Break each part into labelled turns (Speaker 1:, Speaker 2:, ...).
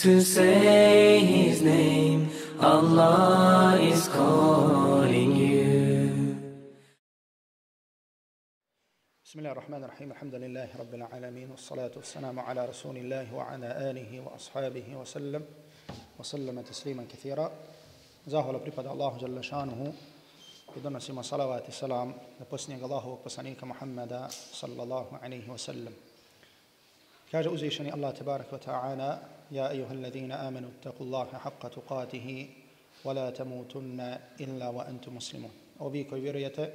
Speaker 1: to say His name. Allah is calling you.
Speaker 2: بسم الله الرحمن الرحيم الحمد لله رب العالمين والصلاة والسلام على رسول الله وعلى آله وأصحابه وسلم وسلم تسليما كثيرا Zahvala pripada Allahu Đalla Šanuhu i donosimo salavat i salam na posljednjeg Allahovog poslanika Muhammeda sallallahu alaihi wa sallam. Kaže uzvišeni Allah tabarak wa ta'ala يا أيها الذين آمنوا اتقوا الله حق تقاته ولا تموتن إلا وأنتم مسلمون وبيكو vjerujete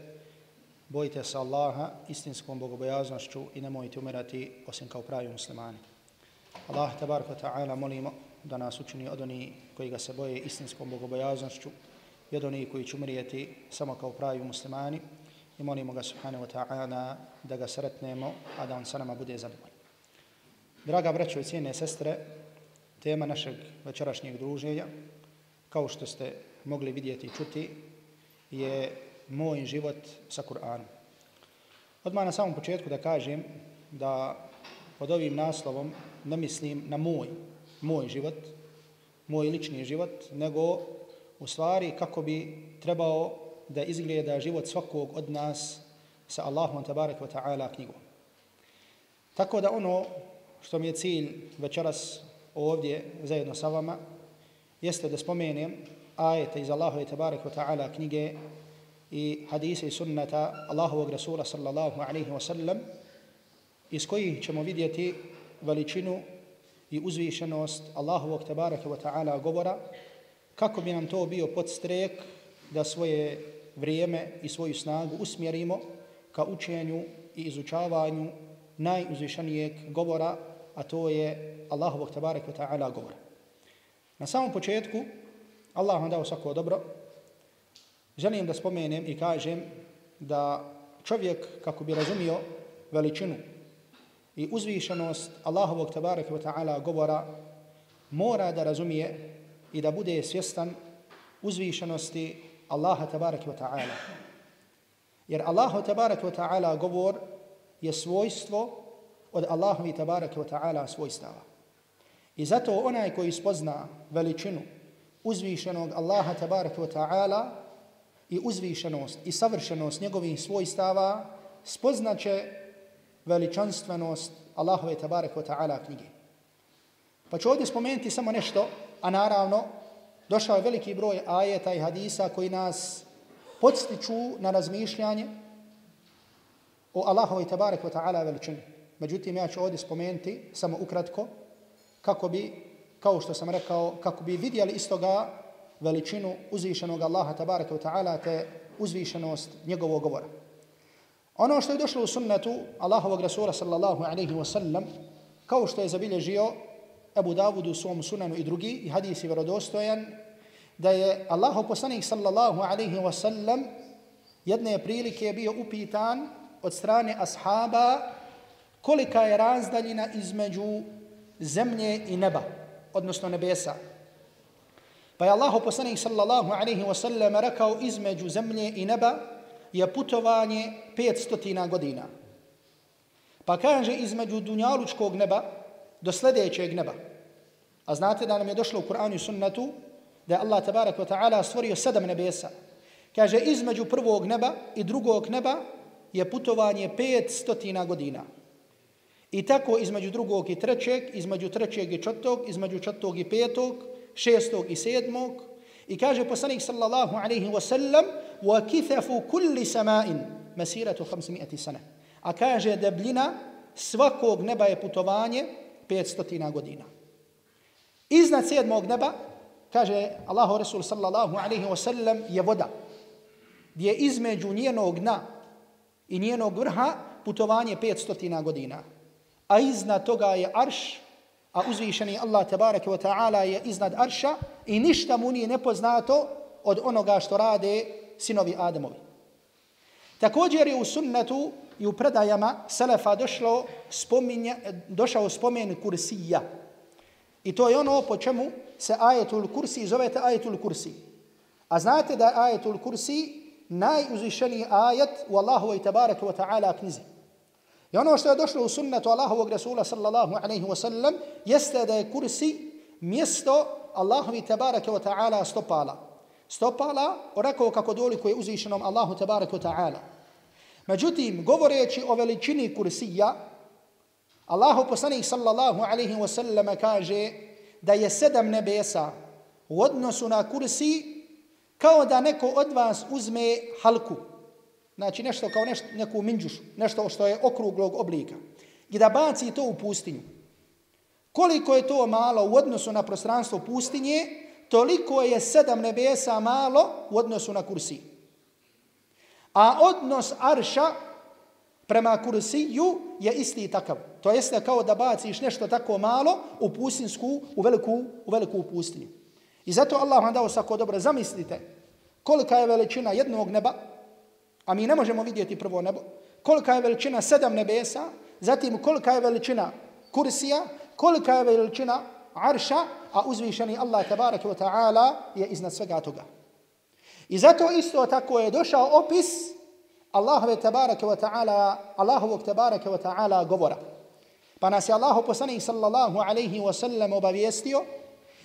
Speaker 2: bojite se Allaha istinskom bogobojaznošću i nemojte umirati osim kao pravi muslimani. Allah tabaraka wa ta'ala molimo da nas učini od onih koji ga se boje istinskom bogobojaznošću i od onih koji će umrijeti samo kao pravi muslimani i molimo ga subhanahu wa ta'ala da ga sretnemo, a da on sa nama bude zadovoljan. Draga braćo i cijene sestre, tema našeg večerašnjeg druženja, kao što ste mogli vidjeti i čuti, je moj život sa Kur'anom. Odmah na samom početku da kažem da pod ovim naslovom ne mislim na moj, moj život, moj lični život, nego u stvari kako bi trebao da izgleda život svakog od nas sa Allahom tabarak wa ta'ala knjigom. Tako da ono što mi je cilj večeras ovdje zajedno sa vama jeste da spomenem ajete iz Allahove tabarek wa ta'ala knjige i hadise i sunnata Allahovog Rasula sallallahu alaihi wa sallam iz kojih ćemo vidjeti veličinu i uzvišenost Allahovog tabaraka wa ta'ala govora kako bi nam to bio podstrek da svoje vrijeme i svoju snagu usmjerimo ka učenju i izučavanju najuzvišenijeg govora, a to je Allahovog tabareka ta'ala govor. Na samom početku, Allah vam dao svako dobro, želim da spomenem i kažem da čovjek kako bi razumio veličinu i uzvišenost Allahovog tabareka ta'ala govora mora da razumije i da bude svjestan uzvišenosti Allaha tabaraka wa ta'ala. Jer Allahu tabaraka wa ta'ala govor je svojstvo od Allahovi tabaraka wa ta'ala svojstava. I zato onaj koji spozna veličinu uzvišenog Allaha tabaraka wa ta'ala i uzvišenost i savršenost njegovih svojstava spoznaće veličanstvenost Allahove tabaraka wa ta'ala knjige. Pa ću ovdje spomenuti samo nešto, a naravno došao je veliki broj ajeta i hadisa koji nas podstiču na razmišljanje o Allahove tabaraka wa ta'ala veličini. Međutim, ja ću ovdje spomenuti samo ukratko kako bi, kao što sam rekao, kako bi vidjeli istoga veličinu uzvišenog Allaha tabaraka wa ta'ala te uzvišenost njegovog govora. Ono što je došlo u sunnetu Allahovog Rasula sallallahu alaihi wa sallam, kao što je zabilježio Abu Davud u svom sunanu i drugi, i hadis je verodostojan, da je Allahov poslanik sallallahu alaihi wa sallam jedne prilike bio upitan od strane ashaba kolika je razdaljina između zemlje i neba, odnosno nebesa. Pa je Allahu poslanik sallallahu alaihi wa sallam rekao između zemlje i neba je putovanje 500 godina. Pa kaže između dunjalučkog neba do sljedećeg neba. A znate da nam je došlo u Kur'anu i sunnatu da je Allah tabarak wa ta'ala stvorio sedam nebesa. Kaže između prvog neba i drugog neba je putovanje 500 godina. I tako između drugog i trećeg, između trećeg i četvrtog, između četvrtog i petog, šestog i sedmog. I kaže poslanik sallallahu alaihi wa sallam وَكِثَفُ كُلِّ سَمَائٍ مَسِيرَةُ 500 sana. A kaže debljina svakog neba je putovanje 500 godina. Iznad sedmog neba, kaže Allahu Resul sallallahu alaihi wa sallam, je voda. Gdje između njenog dna i njenog vrha putovanje 500 godina. A iznad toga je arš, a uzvišeni Allah tabaraka wa ta'ala je iznad arša i ništa mu nije nepoznato od onoga što rade sinovi Ademovi. Također je u sunnetu i u predajama Selefa došlo spominje, došao spomen kursija. I to je ono po čemu se ajetul kursi zovete ajetul kursi. A znate da je ajetul kursi najuzvišeniji ajet u Allahu i tabaraka wa ta'ala knjizi. I ono što je došlo u sunnetu Allahovog Rasula sallallahu alaihi wa sallam jeste da je kursi mjesto Allahovi tabaraka wa ta'ala stopala. Stopala onako kako doliko je uzvišenom Allahu tabaraka wa ta'ala. Međutim, govoreći o veličini kursija, Allahu poslanik sallallahu alaihi wa sallam kaže da je sedam nebesa u odnosu na kursi kao da neko od vas uzme halku. Znači nešto kao nešto, neku minđušu, nešto što je okruglog oblika. I da baci to u pustinju. Koliko je to malo u odnosu na prostranstvo pustinje, toliko je sedam nebesa malo u odnosu na kursi. A odnos arša prema kursiju je isti takav. To jeste kao da baciš nešto tako malo u pustinsku, u veliku, u veliku pustinju. I zato Allah vam dao sako dobro. Zamislite kolika je veličina jednog neba, a mi ne možemo vidjeti prvo nebo, kolika je veličina sedam nebesa, zatim kolika je veličina kursija, kolika je veličina arša, a uzvišeni Allah tabaraka wa ta'ala je iznad svega toga. I zato isto tako je došao opis Allahove tabaraka wa ta'ala, Allahovog tabaraka wa ta'ala govora. Pa nas je Allahu poslanih sallallahu alaihi wa sallam obavijestio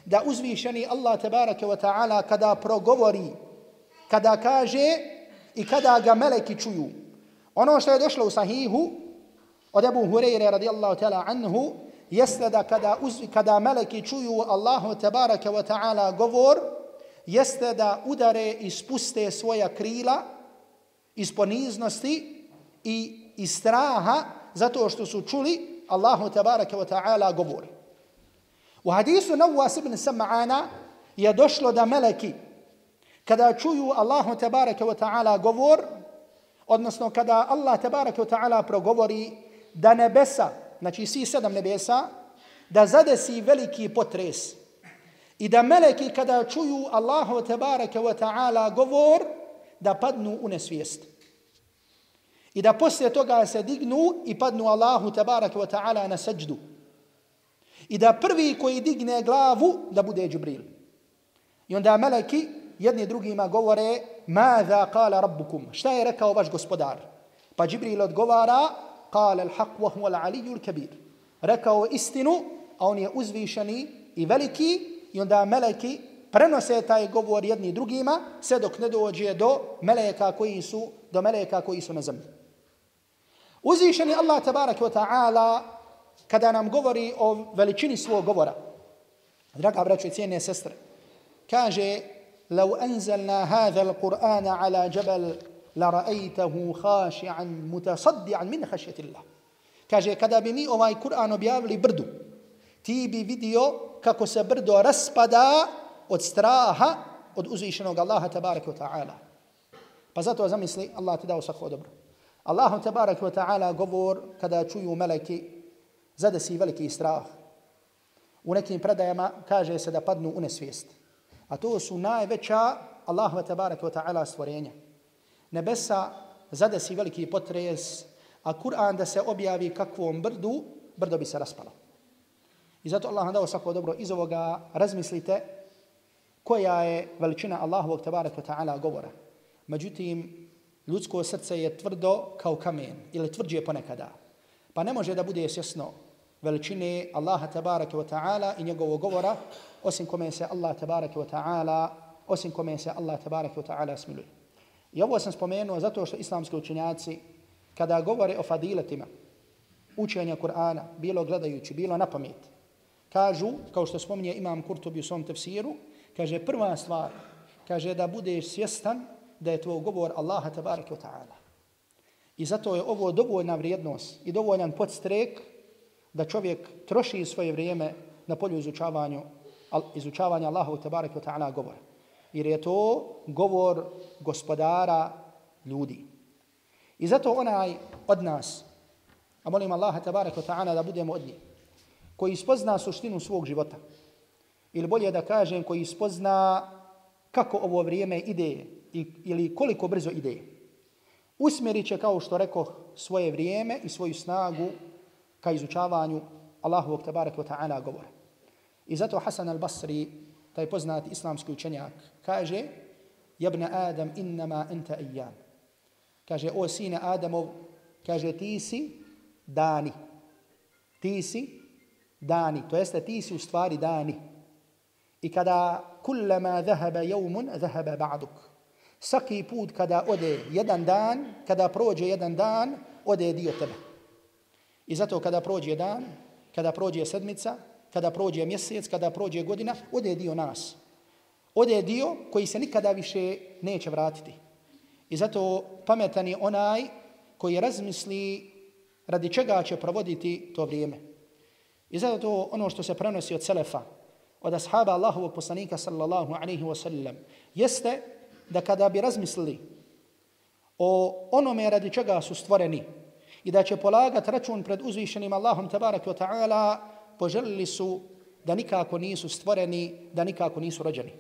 Speaker 2: da uzvišeni Allah tabaraka wa ta'ala kada progovori, kada kaže i kada ga meleki čuju. Ono što je došlo u sahihu od Ebu Hureyre radijallahu ta'ala anhu jeste da kada, uzvi, kada meleki čuju Allahu tabaraka wa ta'ala govor jeste da udare i spuste svoja krila iz poniznosti i iz straha zato što su čuli Allahu tabaraka wa ta'ala govor. U hadisu Nawas ibn Sam'ana je došlo da meleki kada čuju Allahu tabaraka wa ta'ala govor, odnosno kada Allah tabaraka wa ta'ala progovori da nebesa, znači svi sedam nebesa, da zadesi veliki potres i da meleki kada čuju Allahu tabaraka wa ta'ala govor, da padnu u nesvijest. I da poslije toga se dignu i padnu Allahu tabaraka wa ta'ala na seđdu. I da prvi koji digne glavu da bude Džibril. I onda meleki jedni drugima govore Mada kala rabbukum? Šta je rekao vaš gospodar? Pa Džibril odgovara Kala al-haq wa huwa al-aliju al-kabir. Rekao istinu, a on je uzvišeni i veliki i onda meleki prenose taj govor jedni drugima sve dok ne dođe do meleka koji su do meleka koji su na zemlji. Uzvišeni Allah tabaraka wa ta'ala kada nam govori o veličini svog govora, draga braćo i cijene sestre, kaže لو أنزلنا هذا القرآن على جبل لرأيته خاشعا متصدعا من خشية الله kaže kada bi mi ovaj Kur'an objavili brdu ti bi vidio kako se brdo raspada od straha od uzvišenog Allaha tabaraka wa ta'ala pa zato zamisli Allah ti dao svako dobro Allahu tabaraka wa ta'ala govor kada čuju meleki zadesi veliki strah u nekim predajama kaže se da padnu u nesvijest A to su najveća Allahova tabaraka wa ta'ala stvorenja. Nebesa zadesi veliki potres, a Kur'an da se objavi kakvom brdu, brdo bi se raspalo. I zato Allah nam dao svako dobro iz ovoga razmislite koja je veličina Allahovog tabaraka wa ta'ala govora. Međutim, ljudsko srce je tvrdo kao kamen ili tvrđe ponekada. Pa ne može da bude svjesno veličine Allaha tabaraka wa ta'ala i njegovog govora osim kome se Allah tabaraka wa ta'ala osim kome se Allah tabaraka wa ta'ala smiluje. I ovo sam spomenuo zato što islamski učenjaci kada govore o fadiletima, učenja Kur'ana, bilo gledajući, bilo na pamet, kažu, kao što spominje Imam Kurtobi u svom tefsiru, kaže prva stvar, kaže da budeš svjestan da je tvoj govor Allaha tabaraka wa ta'ala. I zato je ovo dovoljna vrijednost i dovoljan podstrek da čovjek troši svoje vrijeme na polju izučavanju, izučavanja Allahu tabaraka wa ta'ala govora. Jer je to govor gospodara ljudi. I zato onaj od nas, a molim Allaha tabaraka wa ta'ala da budemo od njih, koji spozna suštinu svog života, ili bolje da kažem, koji spozna kako ovo vrijeme ide ili koliko brzo ide, usmjerit će, kao što rekoh, svoje vrijeme i svoju snagu ka izučavanju Allahovog tabaraka wa ta'ala govora. I zato Hasan al-Basri, taj poznati islamski učenjak, kaže, Jebna Adam, innama enta ijam. Kaže, o sine Adamov, kaže, ti si dani. Ti si dani. To jeste, ti si u stvari dani. I kada kullama zahaba jevmun, zahaba ba'duk. Svaki put kada ode jedan dan, kada prođe jedan dan, ode dio tebe. I zato kada prođe dan, kada prođe sedmica, kada prođe mjesec, kada prođe godina, ode dio nas. Ode dio koji se nikada više neće vratiti. I zato pametan je onaj koji razmisli radi čega će provoditi to vrijeme. I zato to ono što se prenosi od Selefa, od ashaba Allahovog poslanika sallallahu alaihi wa sallam, jeste da kada bi razmislili o onome radi čega su stvoreni i da će polagati račun pred uzvišenim Allahom tabarak wa ta'ala, poželili su da nikako nisu stvoreni, da nikako nisu rođeni.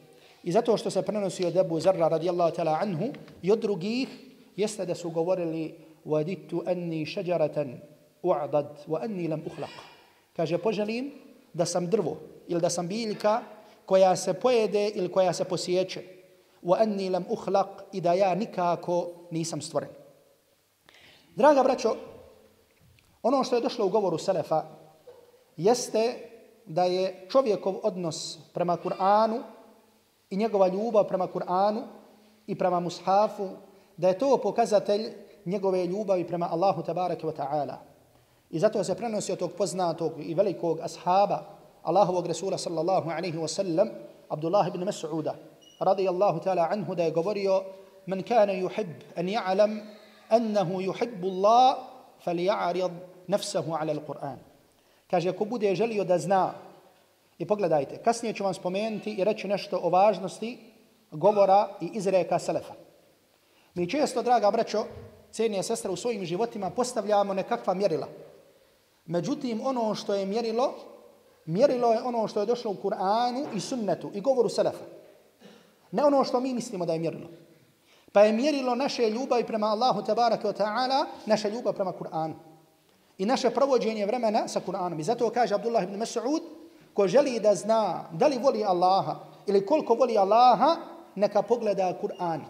Speaker 2: I zato što se prenosi od Ebu Zarra radijallahu ta'ala anhu i od drugih, jeste da su govorili وَدِتُّ أَنِّي شَجَرَةً u'dad wa anni lam ukhlaq. Kaže, poželim da sam drvo ili da sam biljka koja se pojede ili koja se posjeće. Wa anni lam ukhlaq i da ja nikako nisam stvoren. Draga braćo, ono što je došlo u govoru Selefa jeste da je čovjekov odnos prema Kur'anu i njegova ljubav prema Kur'anu i prema mushafu, da je to pokazatelj njegove ljubavi prema Allahu tabaraka wa ta'ala. I zato se prenosi od tog poznatog i velikog ashaba Allahovog Rasula sallallahu alaihi wa sallam Abdullah ibn Mas'uda radijallahu ta'ala anhu da je govorio من كان يحب أن يعلم أنه يحب الله فليعرض نفسه على القرآن kaže ko bude želio da zna i pogledajte kasnije ću vam spomenuti i reći nešto o važnosti govora i izreka selefa mi često draga braćo cijenije sestre u svojim životima postavljamo nekakva mjerila Međutim, ono što je mjerilo, mjerilo je ono što je došlo u Kur'anu i sunnetu i govoru Selefa. Ne ono što mi mislimo da je mjerilo. Pa je mjerilo naše ljubavi prema Allahu tabaraka wa ta'ala, naša ljubav prema Kur'anu. I naše provođenje vremena sa Kur'anom. I zato kaže Abdullah ibn Mas'ud, ko želi da zna da li voli Allaha ili koliko voli Allaha, neka pogleda Kur'an.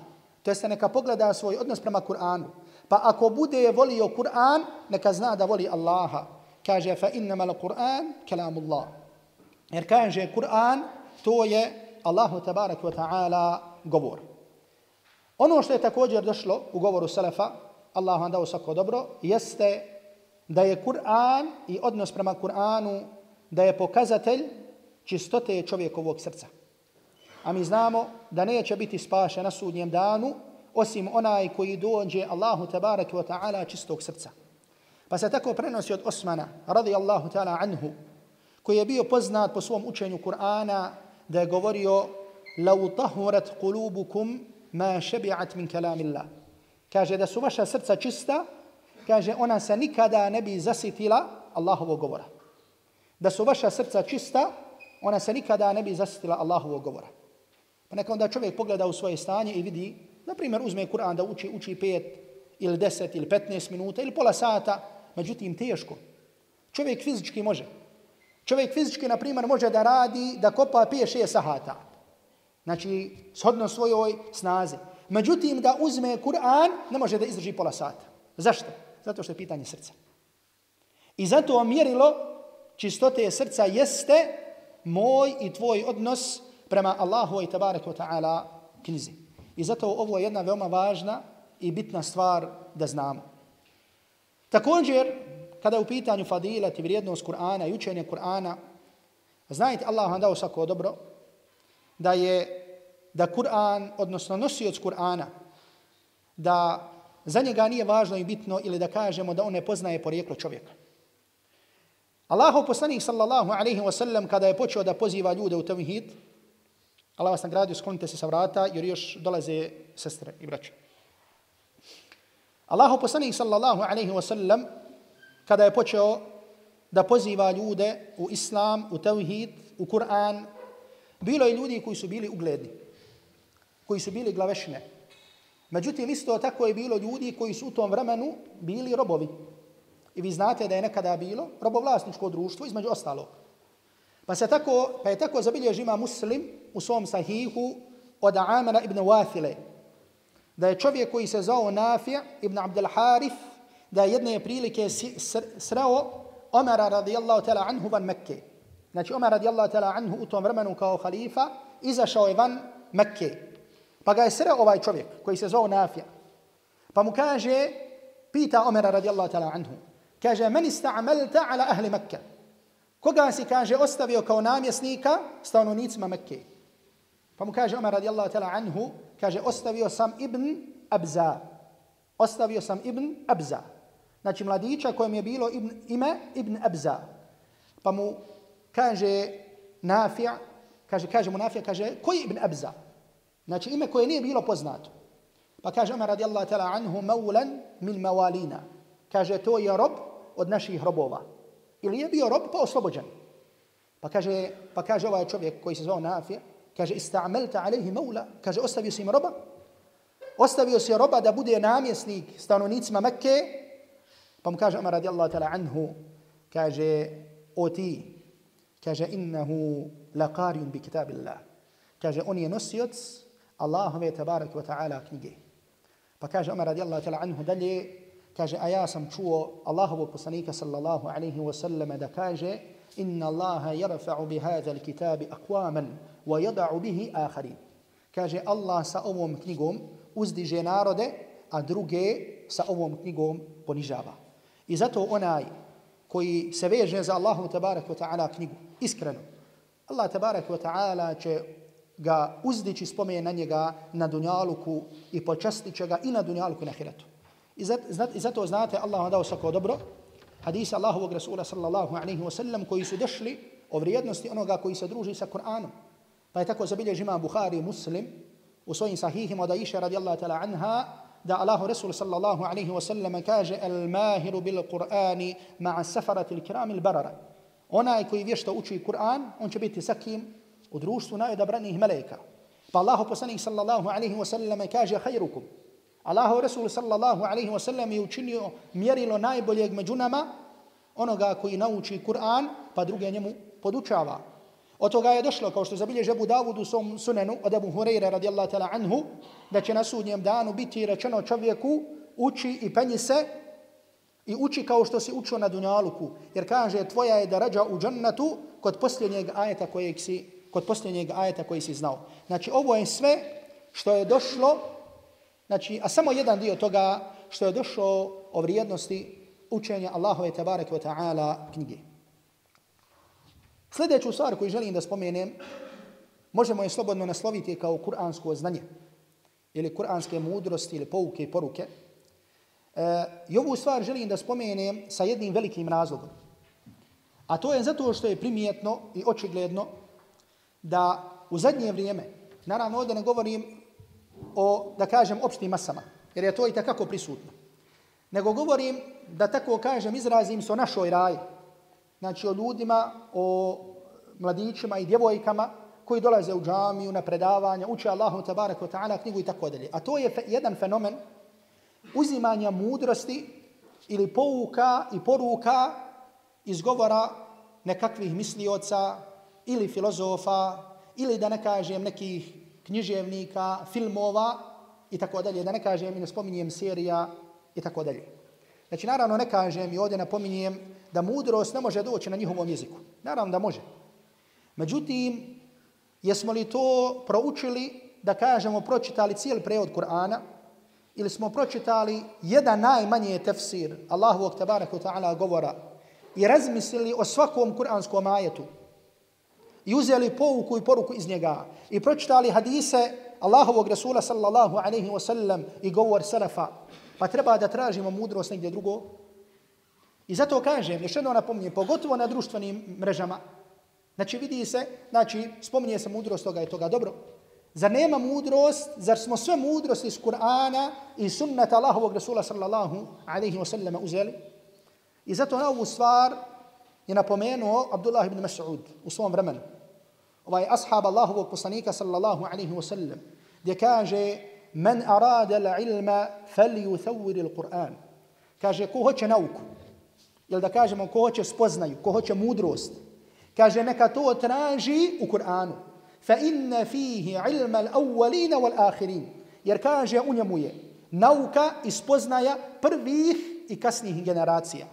Speaker 2: To jeste neka pogleda svoj odnos prema Kur'anu. Pa ako bude volio Kur'an, neka zna da voli Allaha kaže fa innama al-Qur'an kalamullah. Jer kaže Kur'an to je Allahu tabaraka wa ta'ala govor. Ono što je također došlo u govoru Selefa, Allah vam dao svako dobro, jeste da je Kur'an i odnos prema Kur'anu da je pokazatelj čistote čovjekovog srca. A mi znamo da neće biti spašen na sudnjem danu osim onaj koji dođe Allahu tabarak wa ta'ala čistog srca. Pa se tako prenosi od Osmana, radijallahu ta'ala anhu, koji je bio poznat po svom učenju Kur'ana, da je govorio لو طهرت قلوبكم ma šebi'at min kalamillah. Kaže da su vaša srca čista, kaže ona se nikada ne bi zasitila Allahovog govora. Da su vaša srca čista, ona se nikada ne bi zasitila Allahovog govora. Pa neka onda čovjek pogleda u svoje stanje i vidi, na primjer uzme Kur'an da uči, uči pet ili deset ili petnaest minuta ili pola sata, međutim teško. Čovjek fizički može. Čovjek fizički, na primjer, može da radi, da kopa pije šest sahata. Znači, shodno svojoj snazi. Međutim, da uzme Kur'an, ne može da izdrži pola sata. Zašto? Zato što je pitanje srca. I zato mjerilo čistote srca jeste moj i tvoj odnos prema Allahu i tabarak wa ta'ala knjizi. I zato ovo je jedna veoma važna i bitna stvar da znamo. Također, kada je u pitanju fadilat i vrijednost Kur'ana i učenje Kur'ana, znajte Allah vam dao svako dobro, da je da Kur'an, odnosno nosioc Kur'ana, da za njega nije važno i bitno ili da kažemo da on ne poznaje porijeklo čovjeka. Allahov poslanik sallallahu alaihi wa sallam kada je počeo da poziva ljude u tevhid, Allah vas nagradio, sklonite se sa vrata jer još dolaze sestre i braće. Allahov poslanik sallallahu alaihi wa sallam kada je počeo da poziva ljude u islam, u tevhid, u Kur'an, bilo je ljudi koji su bili ugledni, koji su bili glavešne. Međutim, isto tako je bilo ljudi koji su u tom vremenu bili robovi. I vi znate da je nekada bilo robovlasničko društvo između ostalog. Pa, se tako, pa je tako zabilježi ima muslim u svom sahihu od Amara ibn Wathile, da je čovjek koji se zvao Nafija ibn Abdel Harif, da je jedne prilike sreo Omara radijallahu tala anhu van Mekke. Znači Omar radijallahu tala anhu u tom vremenu kao halifa izašao je van Mekke. Pa ga je sreo ovaj čovjek koji se zove Nafija. Pa mu kaže, pita Omara radijallahu tala anhu, kaže, meni sta'amalta ala ahli Mekke. Koga si, kaže, ostavio kao namjesnika stanovnicima Mekke? Pa mu kaže Omar radijallahu tala anhu, kaže, ostavio sam Ibn Abza. Ostavio sam Ibn Abza. Znači mladića kojem je bilo ibn, ime Ibn Abza. Pa mu kaže Nafija, kaže, kaže mu Nafija, kaže, koji Ibn Abza? Znači ime koje nije bilo poznato. Pa kaže Omar radijallahu tala anhu, maulan min mawalina. Kaže, to je rob od naših robova. Ili je bio rob pa oslobođen. Pa kaže, pa kaže ovaj čovjek koji se zvao Nafija, kaže, ista'amelta alaihi maula, kaže, ostavio si im roba, ostavio si roba da bude namjesnik stanovnicima Mekke, pa mu kaže Umar radijallahu ta'ala anhu, kaže, o ti, kaže, innahu laqarijun bi kitabillah. Kaže, on je nosioc Allahove tabarak wa ta'ala knjige. Pa kaže Umar radijallahu ta'ala anhu dalje, kaže, a ja sam čuo Allahovog poslanika sallallahu alaihi wa sallam da kaže, inna Allaha yarfa'u bi hadha al-kitabi aqwaman wa yada'u bihi akharin. Kaže Allah sa ovom knjigom uzdiže narode, a druge sa ovom knjigom ponižava. I zato onaj koji se veže za Allahom tabarak wa ta'ala knjigu, iskreno, Allah tabarak wa ta'ala će ga uzdići spomen na njega na dunjaluku i počastit će ga i na dunjaluku na hiratu. I zato, I zato znate, Allah vam dao svako dobro, hadisa Allahovog Rasula sallallahu alaihi wa sallam koji su došli o vrijednosti onoga koji se druži sa Kur'anom. Pa je tako zabilježi ima Bukhari muslim u svojim sahihima da Aisha radijallahu ta'ala anha da Allahu Rasul sallallahu alaihi wa sallam kaže al mahiru bil Qur'ani ma'a safarati il kiram il barara. Onaj koji vješta uči Kur'an, on će biti sa kim u društvu najodabranih meleka. Pa Allahu poslanik sallallahu alaihi wa sallam kaže hajrukum. Allahu Rasul sallallahu alaihi wa sallam je učinio mjerilo najboljeg među nama onoga koji nauči Kur'an pa druge njemu podučava. Od toga je došlo, kao što zabilježe Abu Dawud u svom sunenu od Abu Hureyre radijallahu ta'la anhu, da će na sudnjem danu biti rečeno čovjeku uči i penji se i uči kao što si učio na dunjaluku. Jer kaže tvoja je da rađa u džennetu kod posljednjeg ajeta kojeg si, kod posljednjeg ajeta koji si znao. Znači ovo je sve što je došlo, znači, a samo jedan dio toga što je došlo o vrijednosti učenja Allahove tabareke wa ta'ala knjige. Sljedeću stvar koju želim da spomenem, možemo je slobodno nasloviti kao kuransko znanje ili kuranske mudrosti ili pouke i poruke. E, I ovu stvar želim da spomenem sa jednim velikim razlogom. A to je zato što je primijetno i očigledno da u zadnje vrijeme, naravno ovdje ne govorim o, da kažem, opštim masama, jer je to i takako prisutno, nego govorim, da tako kažem, izrazim se o našoj raji, znači o ljudima, o mladićima i djevojkama koji dolaze u džamiju na predavanja, uče Allahu tabaraka wa ta'ala knjigu i tako dalje. A to je jedan fenomen uzimanja mudrosti ili pouka i poruka iz govora nekakvih mislioca ili filozofa ili da ne kažem nekih književnika, filmova i tako dalje, da ne kažem i ne spominjem serija i tako dalje. Znači, naravno ne kažem i ovdje napominjem da mudrost ne može doći na njihovom jeziku. Naravno da može. Međutim, jesmo li to proučili, da kažemo, pročitali cijeli prevod Kur'ana ili smo pročitali jedan najmanje tefsir Allahovog tabaraka ta'ala govora i razmislili o svakom kuranskom ajetu i uzeli pouku i poruku iz njega i pročitali hadise Allahovog Rasula sallallahu alaihi wa sallam i govor salafa, pa treba da tražimo mudrost negdje drugo. I zato kažem, još jedno napominjem, pogotovo na društvenim mrežama, znači vidi se, znači spominje se mudrost toga i toga dobro. Zar nema mudrost, zar smo sve mudrost iz Kur'ana i sunnata Allahovog Rasula sallallahu alaihi wa sallam uzeli? I zato na ovu stvar je napomenuo Abdullah ibn Mas'ud u svom vremenu. Ovaj ashab Allahovog poslanika sallallahu alaihi wa sallam gdje kaže men arada la ilma fal yuthawwir al-Qur'an. Kaže ko hoće nauku. Jel da kažemo ko hoće spoznaju, ko hoće mudrost. Kaže neka to traži u Kur'anu. Fa inna fihi ilma al-awwalina wal-akhirin. Jer kaže u njemu je nauka i spoznaja prvih i kasnih generacija.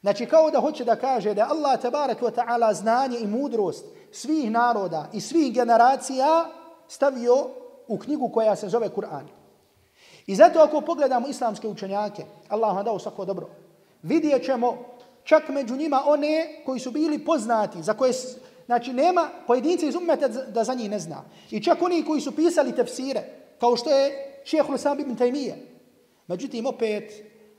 Speaker 2: Znači kao da hoće da kaže da Allah tabarak wa ta'ala znanje i mudrost svih naroda i svih generacija stavio u knjigu koja se zove Kur'an. I zato ako pogledamo islamske učenjake, Allah vam dao svako dobro, vidjet ćemo čak među njima one koji su bili poznati, za koje, znači nema pojedinca iz ummeta da za njih ne zna. I čak oni koji su pisali tefsire, kao što je šeheh Lusam ibn Taymiye. Međutim, opet,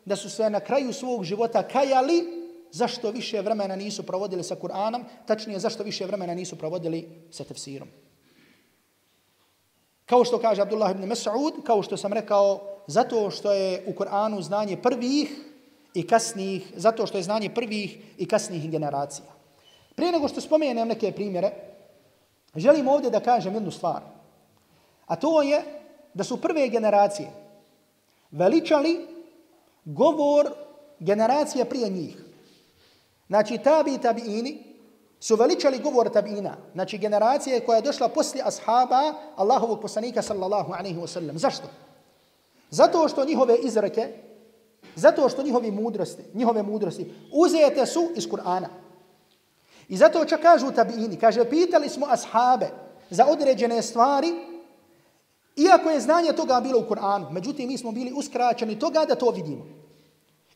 Speaker 2: da su se na kraju svog života kajali zašto više vremena nisu provodili sa Kur'anom, tačnije zašto više vremena nisu provodili sa tefsirom. Kao što kaže Abdullah ibn Mas'ud, kao što sam rekao, zato što je u Kur'anu znanje prvih i kasnih, zato što je znanje prvih i kasnih generacija. Prije nego što spomenem neke primjere, želim ovdje da kažem jednu stvar. A to je da su prve generacije veličali govor generacije prije njih. Znači, tabi i tabiini su veličali govor tabiina. Znači, generacije koja je došla poslije ashaba Allahovog poslanika sallallahu alaihi wa sallam. Zašto? Zato što njihove izreke, zato što njihovi mudrosti, njihove mudrosti uzete su iz Kur'ana. I zato čak kažu tabiini, kaže, pitali smo ashabe za određene stvari, iako je znanje toga bilo u Kur'anu, međutim, mi smo bili uskraćeni toga da to vidimo.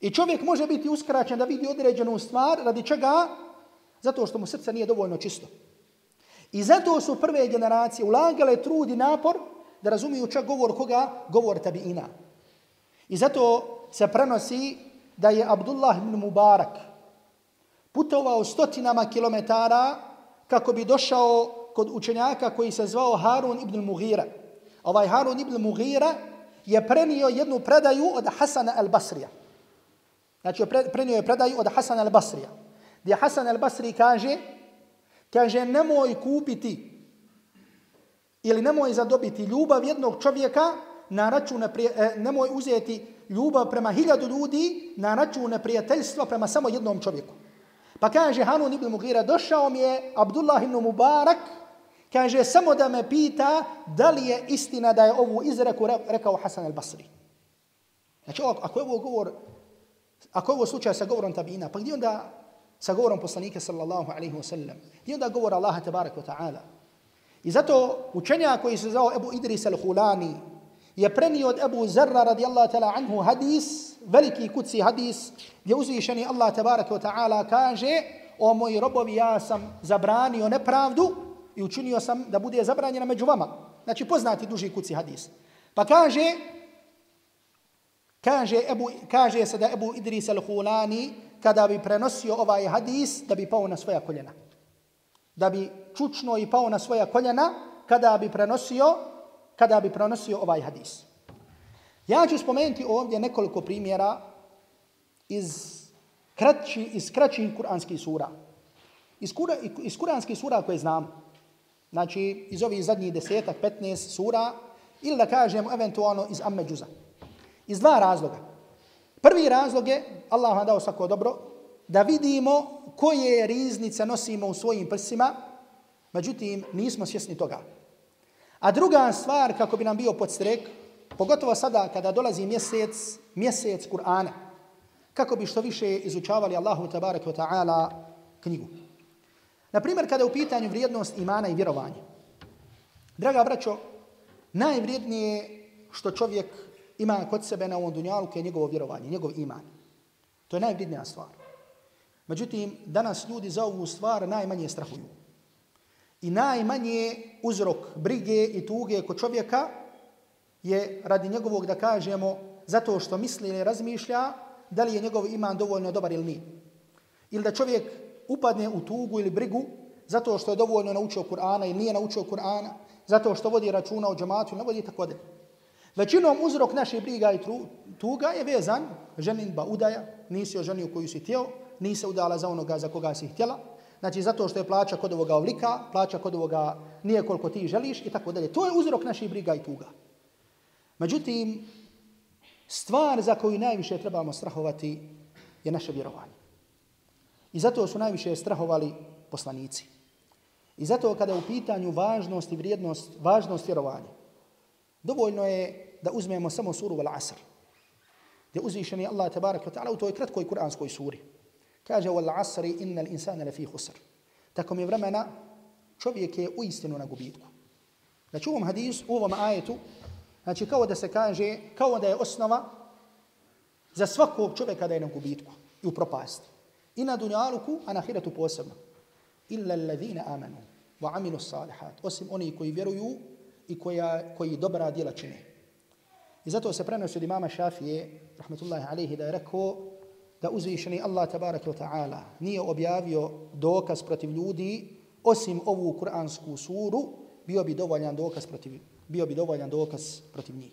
Speaker 2: I čovjek može biti uskraćen da vidi određenu stvar radi čega? Zato što mu srce nije dovoljno čisto. I zato su prve generacije ulagale trud i napor da razumiju čak govor koga? Govor tabiina. I zato se prenosi da je Abdullah ibn Mubarak putovao stotinama kilometara kako bi došao kod učenjaka koji se zvao Harun ibn Mughira. Ovaj Harun ibn Mughira je prenio jednu predaju od Hasana al-Basrija. Znači, prenio je predaju od Hasana al-Basrija. Gdje Hasan al-Basri kaže, kaže, nemoj kupiti ili nemoj zadobiti ljubav jednog čovjeka na račun, e, nemoj uzeti ljubav prema hiljadu ljudi na račun neprijateljstva prema samo jednom čovjeku. Pa kaže Hanun ibn Mughira, došao mi je Abdullah ibn Mubarak, kaže, samo da me pita da li je istina da je ovu izreku rekao Hasan al-Basri. Znači, ako je ovo govor Ako je ovo slučaj sa govorom tabina, pa gdje onda sa govorom poslanika sallallahu alaihi wa sallam? Gdje onda govor Allaha tabaraka wa ta'ala? I zato učenja koji se zvao Ebu Idris al-Hulani je prenio od Ebu Zarra radijallahu ta'ala anhu hadis, veliki kuci hadis, gdje uzvišeni Allah tabaraka wa ta'ala kaže o moji robovi ja sam zabranio nepravdu i učinio sam da bude zabranjena među vama. Znači poznati duži kuci hadis. Pa kaže Kaže, Ebu, kaže se da Ebu Idris al-Hulani, kada bi prenosio ovaj hadis, da bi pao na svoja koljena. Da bi čučno i pao na svoja koljena, kada bi prenosio, kada bi prenosio ovaj hadis. Ja ću spomenuti ovdje nekoliko primjera iz, kraći, iz kraćih kuranskih sura. Iz, kura, iz kuranskih sura koje znam, znači iz ovih zadnjih desetak, 15 sura, ili da kažem eventualno iz Amme Iz dva razloga. Prvi razlog je, Allah vam dao svako dobro, da vidimo koje riznice nosimo u svojim prsima, međutim nismo svjesni toga. A druga stvar, kako bi nam bio podstrek, pogotovo sada kada dolazi mjesec, mjesec Kur'ana, kako bi što više izučavali Allahu tabaraka wa ta'ala knjigu. Naprimjer, kada je u pitanju vrijednost imana i vjerovanja. Draga braćo, najvrijednije što čovjek ima kod sebe na ovom dunjalu je njegovo vjerovanje, njegov iman. To je najvrijednija stvar. Međutim, danas ljudi za ovu stvar najmanje strahuju. I najmanje uzrok brige i tuge kod čovjeka je radi njegovog, da kažemo, zato što misli ili razmišlja da li je njegov iman dovoljno dobar ili nije. Ili da čovjek upadne u tugu ili brigu zato što je dovoljno naučio Kur'ana ili nije naučio Kur'ana, zato što vodi računa o džamatu ili ne vodi tako dalje. Većinom uzrok naše briga i tuga je vezan ženinba udaja, nisi oženio koju si htio, nisi udala za onoga za koga si htjela, znači zato što je plaća kod ovoga ovlika, plaća kod ovoga nije koliko ti želiš i tako dalje. To je uzrok naših briga i tuga. Međutim, stvar za koju najviše trebamo strahovati je naše vjerovanje. I zato su najviše strahovali poslanici. I zato kada je u pitanju važnost i vrijednost, važnost vjerovanja, dovoljno je da uzmemo samo suru Val Asr, gdje uzvišeni Allah tabarak wa ta'ala u toj kratkoj kuranskoj suri. Kaže Val Asri inna l'insana lafi khusr. Tako mi vremena čovjek je u istinu na gubitku. Znači u ovom hadisu, u ovom ajetu, znači kao da se kaže, kao da je osnova za svakog čovjeka da je na gubitku i u propasti. I na dunjaluku, a na hiratu posebno. Illa alladhina amanu wa amilu salihat. Osim oni koji vjeruju i koja, koji dobra djela čine. I zato se prenosi od imama Šafije, rahmetullahi alaihi, da je rekao da uzvišeni Allah tabaraka wa ta'ala nije objavio dokaz protiv ljudi osim ovu kuransku suru, bio bi dovoljan dokaz protiv, bio bi dovoljan dokaz protiv njih.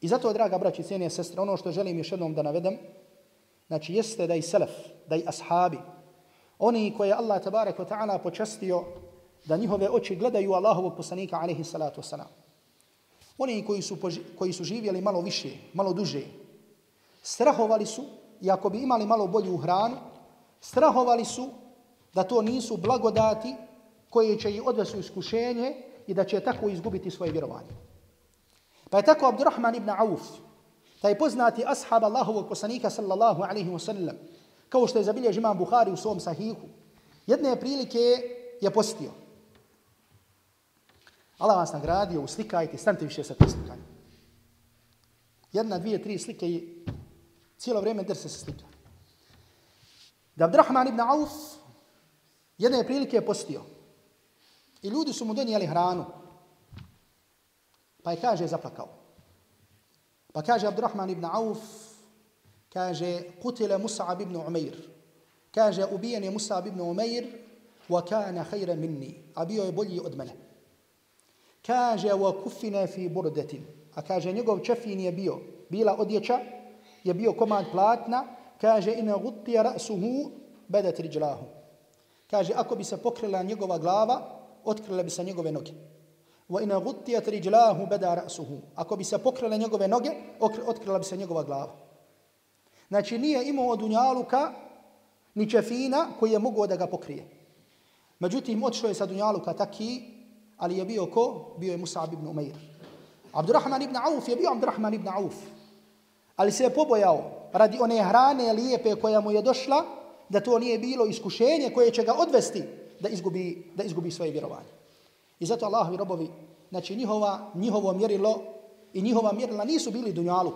Speaker 2: I zato, draga braći, cijene sestre, ono što želim još jednom da navedem, znači jeste da i selef, da i ashabi, oni koje Allah tabarak wa ta'ala počastio da njihove oči gledaju Allahovog poslanika alaihi salatu wasalam. Oni koji su, koji su živjeli malo više, malo duže, strahovali su, i ako bi imali malo bolju hranu, strahovali su da to nisu blagodati koje će ih odvesu iskušenje i da će tako izgubiti svoje vjerovanje. Pa je tako Abdurrahman ibn Auf, taj poznati ashab Allahovog poslanika sallallahu alaihi wasallam, kao što je zabiljež imam Buhari u svom sahihu, jedne prilike je postio. Allah vas nagradio, uslikajte, stante više sa tim slikanjem. Jedna, dvije, tri slike i cijelo vrijeme drse se slika. Da Abdurrahman ibn Auf jedne prilike je postio. I ljudi su mu donijeli hranu. Pa je kaže zaplakao. Pa kaže Abdurrahman ibn Auf, kaže, kutile Musa'ab ibn Umair. Kaže, ubijen je Musa'ab ibn Umair, wa kana khayra minni. A bio je bolji od mene. Kaže, wa kufina fi burdetin. A kaže, njegov čefin je bio, bila odjeća, je bio komad platna, kaže, ina guttija ra'suhu, bedat riđlahu. Kaže, ako bi se pokrila njegova glava, otkrila bi se njegove noge. Wa ina guttija riđlahu, beda ra'suhu. Ako bi se pokrila njegove noge, otkrila bi se njegova glava. Znači nije imao od Dunjaluka ni čefina koji je mogao da ga pokrije. Međutim, otišao je sa Dunjaluka taki, ali je bio ko? Bio je Musa'ab ibn Umair. Abdurrahman ibn Auf je bio Abdurrahman ibn Auf. Ali se je pobojao radi one hrane lijepe koja mu je došla, da to nije bilo iskušenje koje će ga odvesti da izgubi, da izgubi svoje vjerovanje. I zato Allahovi robovi, znači njihova, njihovo mjerilo i njihova mjerila nisu bili Dunjaluk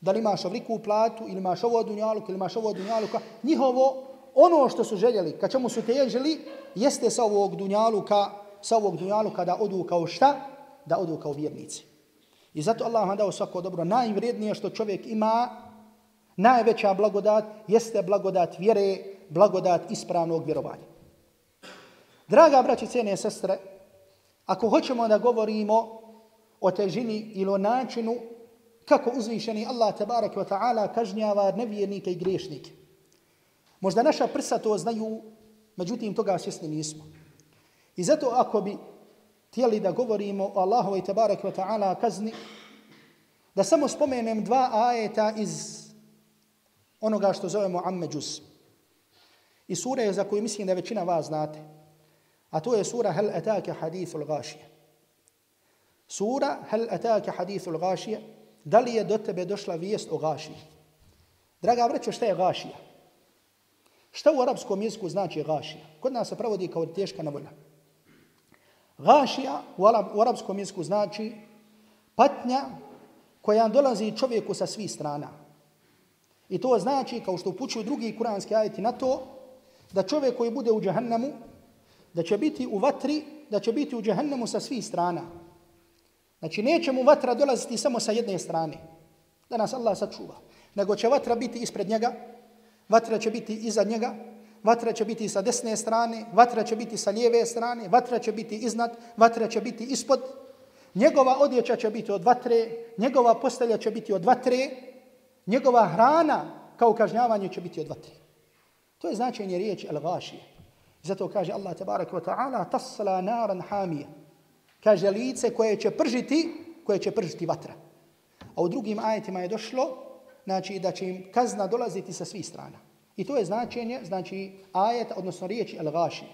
Speaker 2: da li imaš ovliku platu, ili imaš ovo dunjaluk, ili imaš ovo dunjaluka, njihovo, ono što su željeli, ka čemu su težili, jeste sa ovog dunjaluka, sa ovog dunjaluka da odu kao šta? Da odu kao vjernici. I zato Allah vam dao svako dobro. Najvrednije što čovjek ima, najveća blagodat, jeste blagodat vjere, blagodat ispravnog vjerovanja. Draga braći, cijene sestre, ako hoćemo da govorimo o težini ili o načinu kako uzvišeni Allah tabarak wa ta'ala kažnjava nevjernike i griješnike. Možda naša prsa to znaju, međutim toga svjesni nismo. I zato ako bi htjeli da govorimo o Allahu i tabarak wa ta'ala kazni, da samo spomenem dva ajeta iz onoga što zovemo Amme I sura je za koju mislim da većina vas znate. A to je sura Hel etake hadithul gašije. Sura Hel etake hadithul gašije Da li je do tebe došla vijest o gašiji? Draga vrećo, šta je gašija? Šta u arapskom jeziku znači gašija? Kod nas se pravodi kao teška nevolja. Gašija u, arab, u arapskom jeziku znači patnja koja dolazi čovjeku sa svih strana. I to znači, kao što upućuju drugi kuranski ajeti na to, da čovjek koji bude u džahannamu, da će biti u vatri, da će biti u džahannamu sa svih strana. Znači, neće mu vatra dolaziti samo sa jedne strane, da nas Allah sačuva, nego će vatra biti ispred njega, vatra će biti iza njega, vatra će biti sa desne strane, vatra će biti sa lijeve strane, vatra će biti iznad, vatra će biti ispod, njegova odjeća će biti od vatre, njegova postelja će biti od vatre, njegova hrana kao kažnjavanje će biti od vatre. To je značenje riječi al-gašije. Zato kaže Allah tabarak wa ta'ala tasla naran hamija. Kaže lice koje će pržiti, koje će pržiti vatra. A u drugim ajetima je došlo znači da će im kazna dolaziti sa svih strana. I to je značenje, znači ajet, odnosno riječi al-ghaši.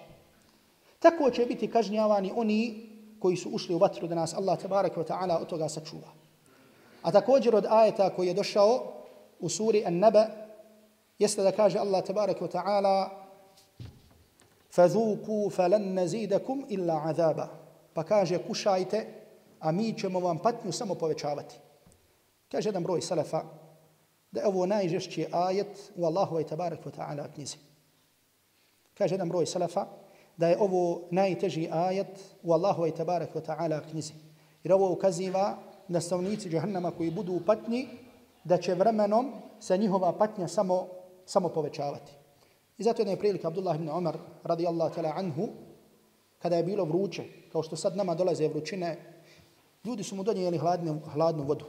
Speaker 2: Tako će biti kažnjavani oni koji su ušli u vatru da nas Allah tabarak wa ta'ala od toga sačuva. A također od ajeta koji je došao u suri An-Naba jeste da kaže Allah tabarak wa ta'ala فَذُوكُوا فَلَنْ نَزِيدَكُمْ إِلَّا عَذَابًا Pa kaže kušajte, a mi ćemo vam patnju samo povećavati. Kaže jedan broj salafa da je ovo najžešći ajet u Allahovoj tabarak wa ta'ala knjizi. Kaže jedan broj salafa da je ovo najteži ajet u Allahovoj tabarak wa ta'ala knjizi. Jer ovo ukaziva na stavnici džahannama koji budu u patnji da će vremenom se njihova patnja samo, samo povećavati. I zato jedna je prilika Abdullah ibn Umar radijallahu ta'ala anhu kada je bilo vruće, kao što sad nama dolaze vrućine, ljudi su mu donijeli hladnu, hladnu vodu.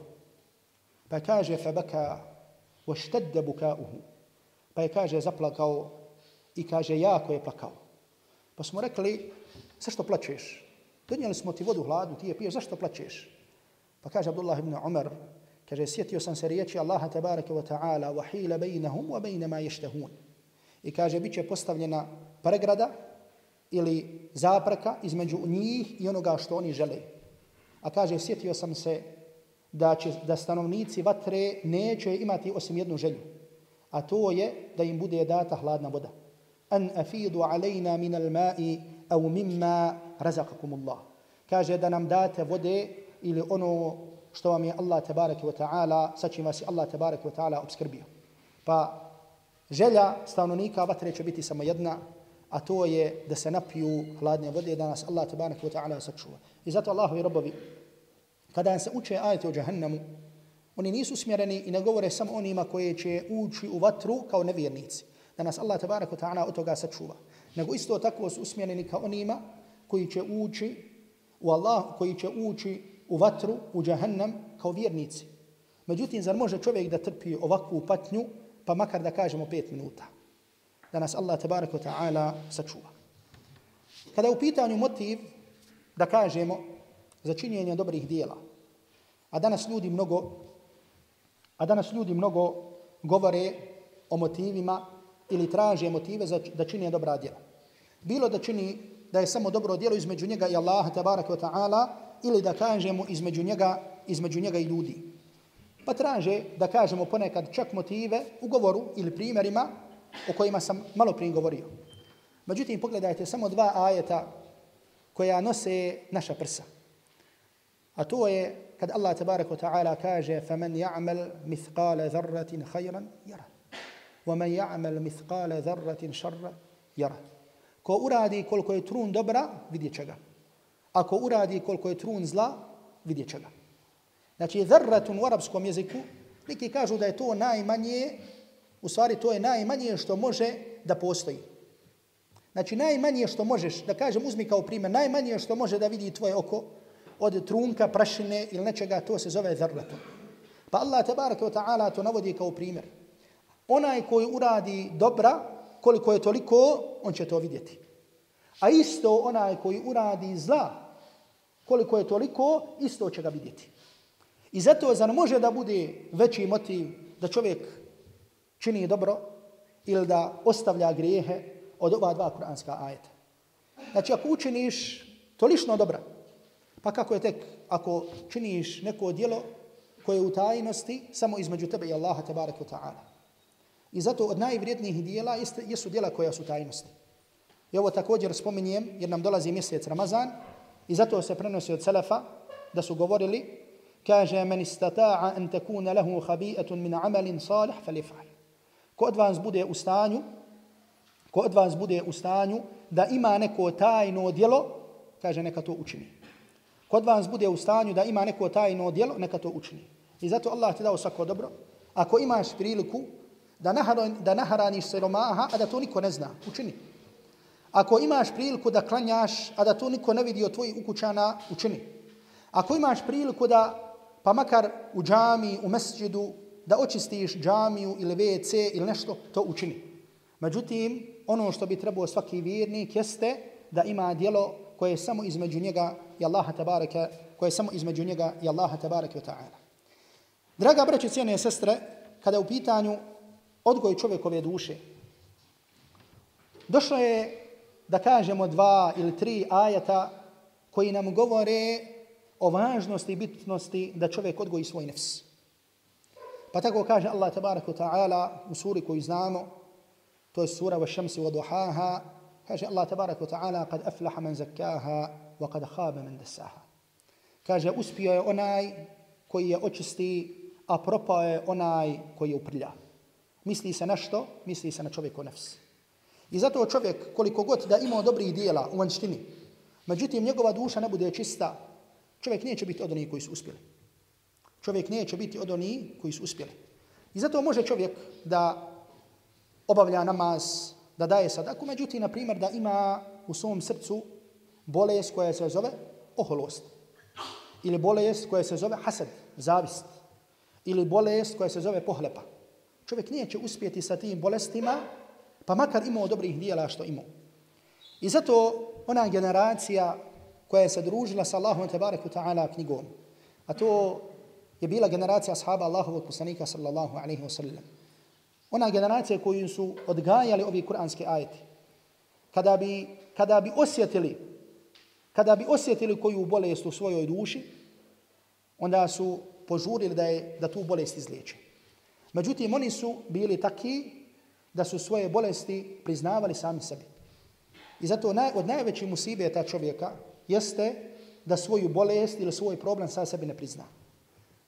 Speaker 2: Pa kaže fabaka washtadda bukauhu. Pa je kaže zaplakao i kaže jako je plakao. Pa smo rekli zašto plačeš? Donijeli smo ti vodu hladnu, ti je piješ, zašto plačeš? Pa kaže Abdullah ibn Umar, kaže sjetio sam se riječi Allaha tabaraka wa ta'ala wa hila bainahum wa bain ma. I kaže biće postavljena pregrada ili zapreka između njih i onoga što oni žele. A kaže sjetio sam se da će da stanovnici vatre neće imati osim jednu želju. A to je da im bude data hladna voda. An afidu alejna min al ma'i au mimma razakakum Allah. Kaže da nam date vode ili ono što vam je Allah tabaraka wa ta'ala, sa čim vas je Allah tabaraka wa ta'ala obskrbio. Pa želja stanovnika vatre će biti samo jedna, a to je da se napiju hladne vode da nas Allah tabaraka wa ta'ala sačuva. I zato Allahovi robovi Kada se uče ajete o džahannamu, oni nisu smjereni i ne govore samo onima koji će ući u vatru kao nevjernici. Da nas Allah tabaraka ta'ala od toga sačuva. Nego isto tako su usmjereni kao onima koji će ući u Allah, koji će ući u vatru, u džahannam kao vjernici. Međutim, zar može čovjek da trpi ovakvu patnju, pa makar da kažemo pet minuta. Da nas Allah tabaraka ta'ala sačuva. Kada je u pitanju motiv da kažemo za činjenje dobrih dijela. A danas ljudi mnogo a danas ljudi mnogo govore o motivima ili traže motive za da čini dobra djela. Bilo da čini da je samo dobro djelo između njega i Allaha tabaraka wa ta'ala ili da kažemo između njega, između njega i ljudi. Pa traže da kažemo ponekad čak motive u govoru ili primjerima o kojima sam malo prije govorio. Međutim, pogledajte samo dva ajeta koja nose naša prsa. A to je kad Allah tabaraka ta'ala kaže فَمَنْ يَعْمَلْ مِثْقَالَ ذَرَّةٍ خَيْرًا يَرَ وَمَنْ يَعْمَلْ مِثْقَالَ ذَرَّةٍ شَرًّا يَرَ Ko uradi koliko je trun dobra, vidjet će ga. Ako uradi koliko je trun zla, vidjet će ga. Znači, dharratun u arapskom jeziku, neki kažu da je to najmanje, u stvari to je najmanje što može da postoji. Znači, najmanje što možeš, da kažem, uzmi kao primjer, najmanje što može da vidi tvoje oko, od trunka, prašine ili nečega, to se zove zarratom. Pa Allah tabaraka wa ta'ala to navodi kao primjer. Onaj koji uradi dobra, koliko je toliko, on će to vidjeti. A isto onaj koji uradi zla, koliko je toliko, isto će ga vidjeti. I zato zar može da bude veći motiv da čovjek čini dobro ili da ostavlja grijehe od ova dva kuranska ajeta. Znači ako učiniš tolično dobra, Pa kako je tek ako činiš neko djelo koje je u tajnosti samo između tebe i Allaha tabaraka ta'ala. I zato od najvrijednijih dijela jeste, jesu dijela koja su tajnosti. I ovo također spominjem jer nam dolazi mjesec Ramazan i zato se prenosi od Selefa da su govorili kaže men istata'a an takuna lahu khabi'atun min amalin salih falif'al. Ko od vas bude u stanju, ko od vas bude u stanju da ima neko tajno djelo, kaže neka to učini kod vas bude u stanju da ima neko tajno djelo, neka to učini. I zato Allah ti dao svako dobro. Ako imaš priliku da, naharan, da naharaniš siromaha, a da to niko ne zna, učini. Ako imaš priliku da klanjaš, a da to niko ne vidi od tvojih ukućana, učini. Ako imaš priliku da, pa makar u džami, u mesđidu, da očistiš džamiju ili WC ili nešto, to učini. Međutim, ono što bi trebao svaki vjernik jeste da ima dijelo koje je samo između njega i Allaha tabaraka, koje je samo između njega i Allaha tabaraka wa ta'ala. Draga braće, cijene sestre, kada je u pitanju odgoj čovjekove duše, došlo je da kažemo dva ili tri ajata koji nam govore o važnosti i bitnosti da čovjek odgoji svoj nefs. Pa tako kaže Allah tabaraka ta'ala u suri koju znamo, to je sura wa šamsi wa duhaha, kaže Allah tabaraka ta'ala kad aflaha man zakkaha wa kad khaba man dasaha. Kaže uspio je onaj koji je očisti, a propao je onaj koji je uprlja. Misli se na što? Misli se na čovjeku nefs. I zato čovjek koliko god da ima dobrih dijela u vanštini, međutim njegova duša ne bude čista, čovjek neće biti od onih koji su uspjeli. Čovjek neće biti od onih koji su uspjeli. I zato može čovjek da obavlja namaz, da daje sadaku, međutim, na primjer, da ima u svom srcu bolest koja se zove oholost. Ili bolest koja se zove hasad, zavist. Ili bolest koja se zove pohlepa. Čovjek neće uspjeti sa tim bolestima, pa makar imao dobrih dijela što imao. I zato ona generacija koja je se družila sa Allahom tebareku ta'ala knjigom, a to je bila generacija ashaba Allahovog poslanika sallallahu alaihi wa sallam. Ona generacija koju su odgajali ovi kuranski ajeti. Kada bi, kada bi osjetili kada bi osjetili koju bolest u svojoj duši, onda su požurili da, je, da tu bolest izliječe. Međutim, oni su bili taki da su svoje bolesti priznavali sami sebi. I zato naj, od najvećih musibeta čovjeka jeste da svoju bolest ili svoj problem sa sebi ne prizna.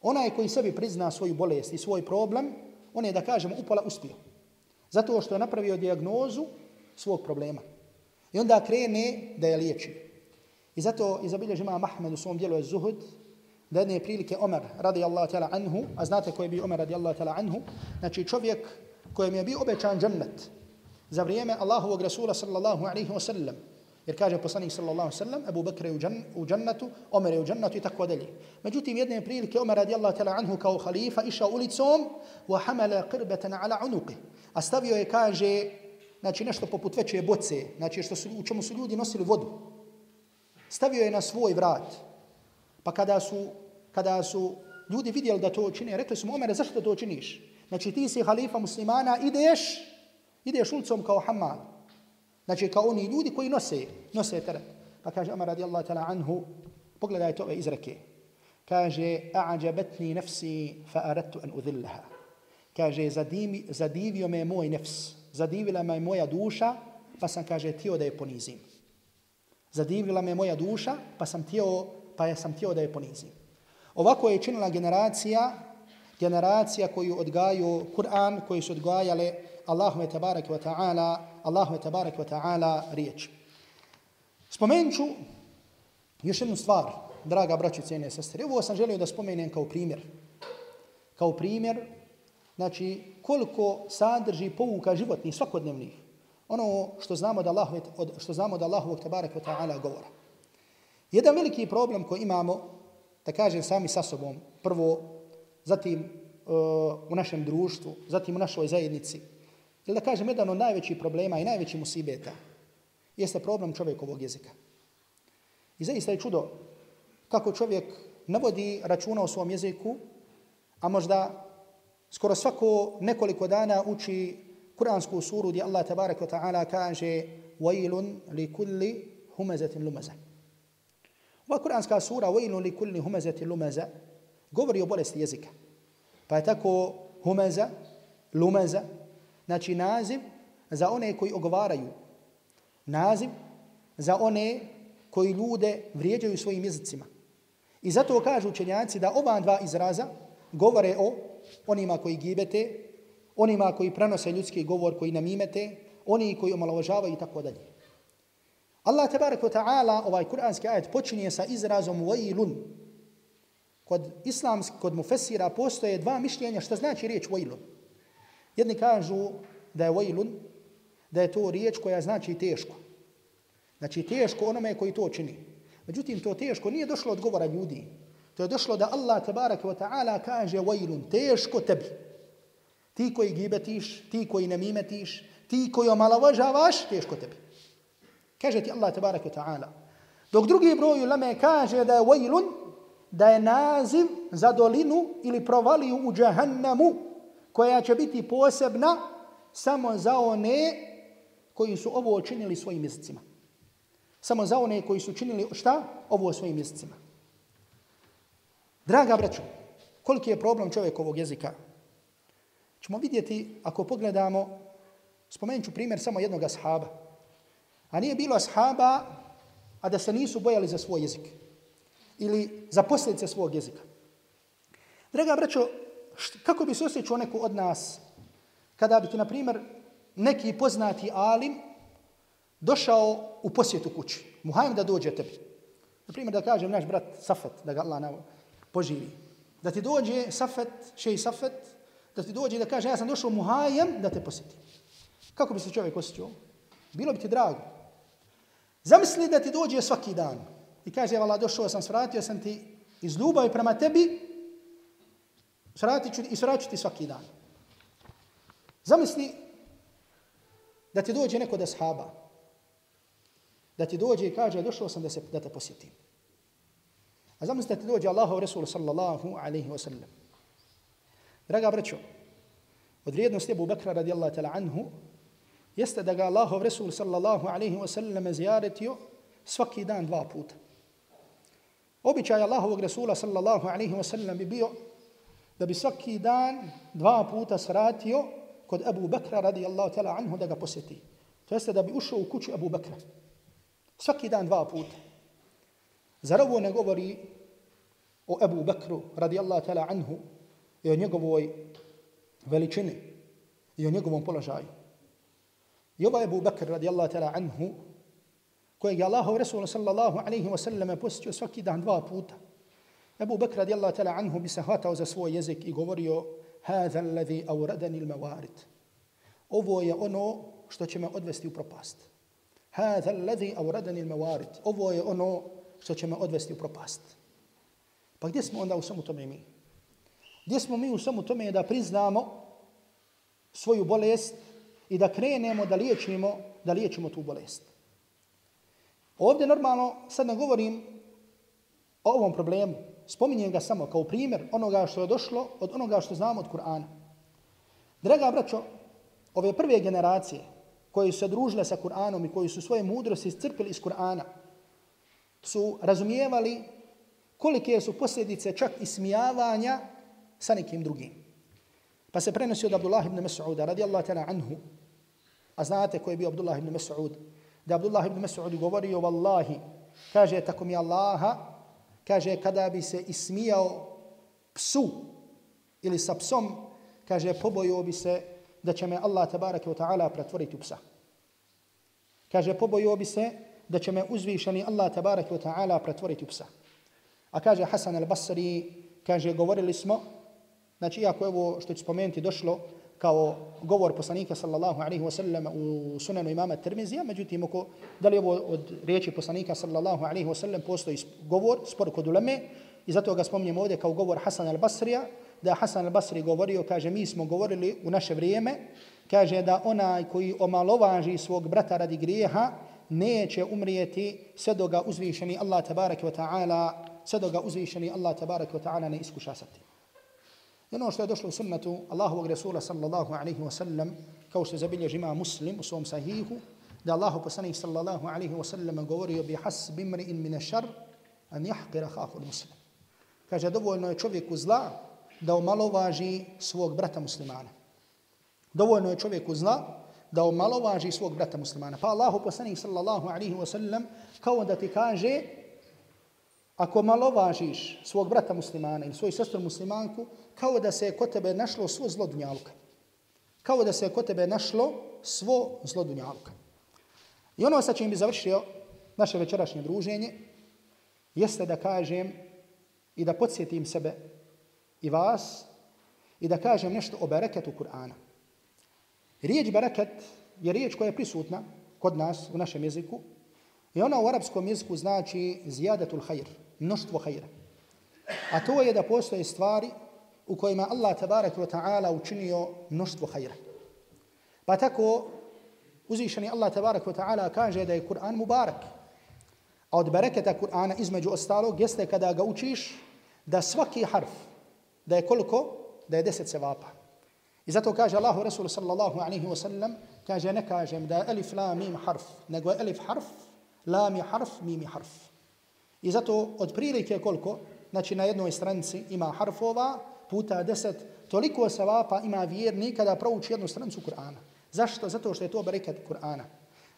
Speaker 2: Onaj koji sebi prizna svoju bolest i svoj problem, on je, da kažemo, upola uspio. Zato što je napravio diagnozu svog problema. I onda krene da je liječi. I zato izabilježi ima Mahmed u svom dijelu je Zuhud, da jedne prilike Omer radijallahu ta'ala anhu, a znate koji je bio Omer radijallahu ta'ala anhu, znači čovjek kojem je bio obećan džennet za vrijeme Allahovog Rasula sallallahu alaihi wa sallam, Jer kaže poslanik sallallahu alejhi ve sellem Abu Bekr je u džennetu, Omer je u džennetu i tako dalje. Međutim jedne prilike Omer radijallahu ta'ala anhu kao halifa išao ulicom wa hamala qirbatan ala unuqi. A stavio je kaže znači nešto poput veće boce, znači što su u čemu su ljudi nosili vodu. Stavio je na svoj vrat. Pa kada su kada su ljudi vidjeli da to čini, rekli su mu Omer zašto to činiš? Znači ti si halifa muslimana, ideš ideš ulicom kao Hammad. Znači kao oni ljudi koji nose, nose teret. Pa kaže Amar radijallahu ta'ala anhu, pogledajte ove izreke. Kaže, a'ađabetni nefsi fa aradtu an udhillaha. Kaže, zadivi, zadivio me moj nefs, zadivila me moja duša, pa sam, kaže, tio da je ponizim. Zadivila me moja duša, pa sam tio, pa ja sam tio da je ponizim. Ovako je činila generacija, generacija koju odgaju Kur'an, koji su odgajale Allahumma tabarak wa ta'ala Allahu tabarak wa ta'ala riječ. Spomenut ću još jednu stvar, draga braći cijene sestre. Ovo sam želio da spomenem kao primjer. Kao primjer, znači koliko sadrži pouka životnih, svakodnevnih. Ono što znamo da Allah, što znamo da Allahu tabarak wa ta'ala govora. Jedan veliki problem koji imamo, da kažem sami sa sobom, prvo, zatim uh, u našem društvu, zatim u našoj zajednici, Ili da kažem, jedan od najvećih problema i najvećih musibeta jeste problem čovjekovog jezika. I zaista je čudo kako čovjek navodi računa o svom jeziku, a možda skoro svako nekoliko dana uči kuransku suru gdje Allah tabarak wa ta'ala kaže وَيْلٌ لِكُلِّ هُمَزَةٍ لُمَزَ Ova kuranska sura وَيْلٌ لِكُلِّ هُمَزَةٍ لُمَزَ govori o bolesti jezika. Pa je tako humeza, lumeza, Znači naziv za one koji ogovaraju. Naziv za one koji ljude vrijeđaju svojim jezicima. I zato kažu učenjaci da ova dva izraza govore o onima koji gibete, onima koji prenose ljudski govor, koji namimete, oni koji omalovažavaju i tako dalje. Allah tabarak wa ta'ala ovaj kuranski ajet počinje sa izrazom vajlun. Kod islamski, kod mufessira postoje dva mišljenja šta znači riječ vajlun. Jedni kažu da je vajlun, da je to riječ koja znači teško. Znači teško onome koji to čini. Međutim, to teško nije došlo od govora ljudi. To je došlo da Allah tabaraka wa ta'ala kaže vajlun, teško tebi. Ti koji gibetiš, ti koji namimetiš, ti koji omalovažavaš, teško tebi. Kaže ti Allah tabaraka wa ta'ala. Dok drugi broj ulame kaže da je vajlun, da je naziv za dolinu ili provaliju u džahannamu, koja će biti posebna samo za one koji su ovo učinili svojim jezicima. Samo za one koji su učinili šta? Ovo svojim jezicima. Draga braćo, koliki je problem čovjekovog jezika? Ćemo vidjeti, ako pogledamo, spomenut ću primjer samo jednog ashaba. A nije bilo ashaba, a da se nisu bojali za svoj jezik. Ili za posljedice svog jezika. Draga braćo, kako bi se osjećao neko od nas kada bi ti, na primjer, neki poznati alim došao u posjetu kući. Muhajim da dođe tebi. Na primjer, da kažem naš brat Safet, da ga Allah poživi. Da ti dođe Safet, šej Safet, da ti dođe da kaže ja sam došao muhajem da te posjeti. Kako bi se čovjek osjećao? Bilo bi ti drago. Zamisli da ti dođe svaki dan i kaže, vala, došao sam, svratio sam ti iz ljubavi prema tebi, Sratit ću i svratit ti svaki dan. Zamisli da ti dođe neko da shaba, da ti dođe i kaže, došao sam da, se, da te posjetim. A zamisli da ti dođe Allahov Resul sallallahu alaihi wa sallam. Draga braćo, od vrijednosti Ebu Bekra radijallahu ta'la anhu, jeste da ga Allahov Resul sallallahu alaihi wa sallam zijaretio svaki dan dva puta. Običaj Allahovog Resula sallallahu alaihi wa sallam bi bio da bi svaki dan dva puta sratio kod Abu Bakra radijallahu ta'ala anhu da ga posjeti. To jeste da bi ušao u kuću Abu Bakra. Svaki dan dva puta. Zar ovo ne govori o Abu Bakru radijallahu ta'ala anhu i o njegovoj veličini i o njegovom položaju. I ovaj Abu Bakr radijallahu ta'ala anhu kojeg je Allahov Resul sallallahu alaihi wa sallam posjetio svaki dan dva puta. Ebu Bekr radijallahu ta'la anhu bi se hvatao za svoj jezik i govorio هذا awradani al-mawarid. ovo je ono što će me odvesti u propast. هذا awradani al-mawarid. ovo je ono što će me odvesti u propast. Pa gdje smo onda u svemu tome mi? Gdje smo mi u svemu tome da priznamo svoju bolest i da krenemo da liječimo da liječimo tu bolest? Ovdje normalno sad ne govorim o ovom problemu. Spominjem ga samo kao primjer onoga što je došlo od onoga što znamo od Kur'ana. Draga braćo, ove prve generacije koje su se družile sa Kur'anom i koji su svoje mudrosti iscrpili iz Kur'ana, su razumijevali kolike su posljedice čak ismijavanja sa nekim drugim. Pa se prenosi od Abdullah ibn Mas'uda radijallahu ta'ala anhu, a znate ko je bio Abdullah ibn Mas'ud, da Abdullah ibn Mas'ud govorio, vallahi, kaže, tako mi Allaha, kaže kada bi se ismijao psu ili sa psom, kaže pobojio bi se da će me Allah tabaraka wa ta'ala pretvoriti u psa. Kaže pobojio bi se da će me uzvišeni Allah tabaraka wa ta'ala pretvoriti u psa. A kaže Hasan al-Basri, kaže govorili smo, znači iako je ovo što ću spomenuti došlo kao govor poslanika sallallahu alaihi wasallam u sunanu imama Tirmizija, međutim, oko, da li ovo od riječi poslanika sallallahu alaihi wasallam postoji govor, spor kod uleme, i zato ga spomnijem ovdje kao govor Hasan al-Basrija, da Hasan al-Basri govorio, kaže, mi smo govorili u naše vrijeme, kaže da onaj koji omalovaži svog brata radi grijeha, neće umrijeti sve do ga uzvišeni Allah tabaraka wa ta'ala, sve do ga uzvišeni Allah tabaraka wa ta'ala ne iskuša sa tim. I ono što je došlo u sunnetu Allahovog Resula sallallahu alaihi wa sallam, kao što je zabilježi ima muslim u svom sahihu, da Allahu poslanih sallallahu alaihi wa sallam govorio bi hasbi in mine šar, an jahkira hahu muslim. Kaže, dovoljno je čovjeku zla da omalovaži svog brata muslimana. Dovoljno je čovjeku zla da omalovaži svog brata muslimana. Pa Allahu poslanih sallallahu alaihi wa sallam kao da ti kaže ako malo važiš svog brata muslimana ili svoju sestru muslimanku, kao da se je kod tebe našlo svo zlo dunjaluka. Kao da se je kod tebe našlo svo zlo dunjaluka. I ono sa čim bi završio naše večerašnje druženje, jeste da kažem i da podsjetim sebe i vas i da kažem nešto o bereketu Kur'ana. Riječ bereket je riječ koja je prisutna kod nas u našem jeziku i ona u arapskom jeziku znači zijadatul hajr, mnoštvo hajra. A to je da postoje stvari u kojima Allah tabarak wa ta'ala učinio mnoštvo hajra. Pa tako uzvišeni Allah tabarak wa ta'ala kaže da je Kur'an mubarak. A od bereketa Kur'ana između ostalog jeste kada ga učiš da svaki harf, da je koliko? Da je deset sevapa. I zato kaže Allahu Rasul sallallahu alaihi wa sallam, kaže ne kažem da je elif la mim harf, nego je elif harf, la mi harf, mimi harf. I zato od prilike koliko, znači na jednoj stranici ima harfova, puta deset, toliko sevapa ima vjerni kada prouči jednu stranicu Kur'ana. Zašto? Zato što je to bereket Kur'ana.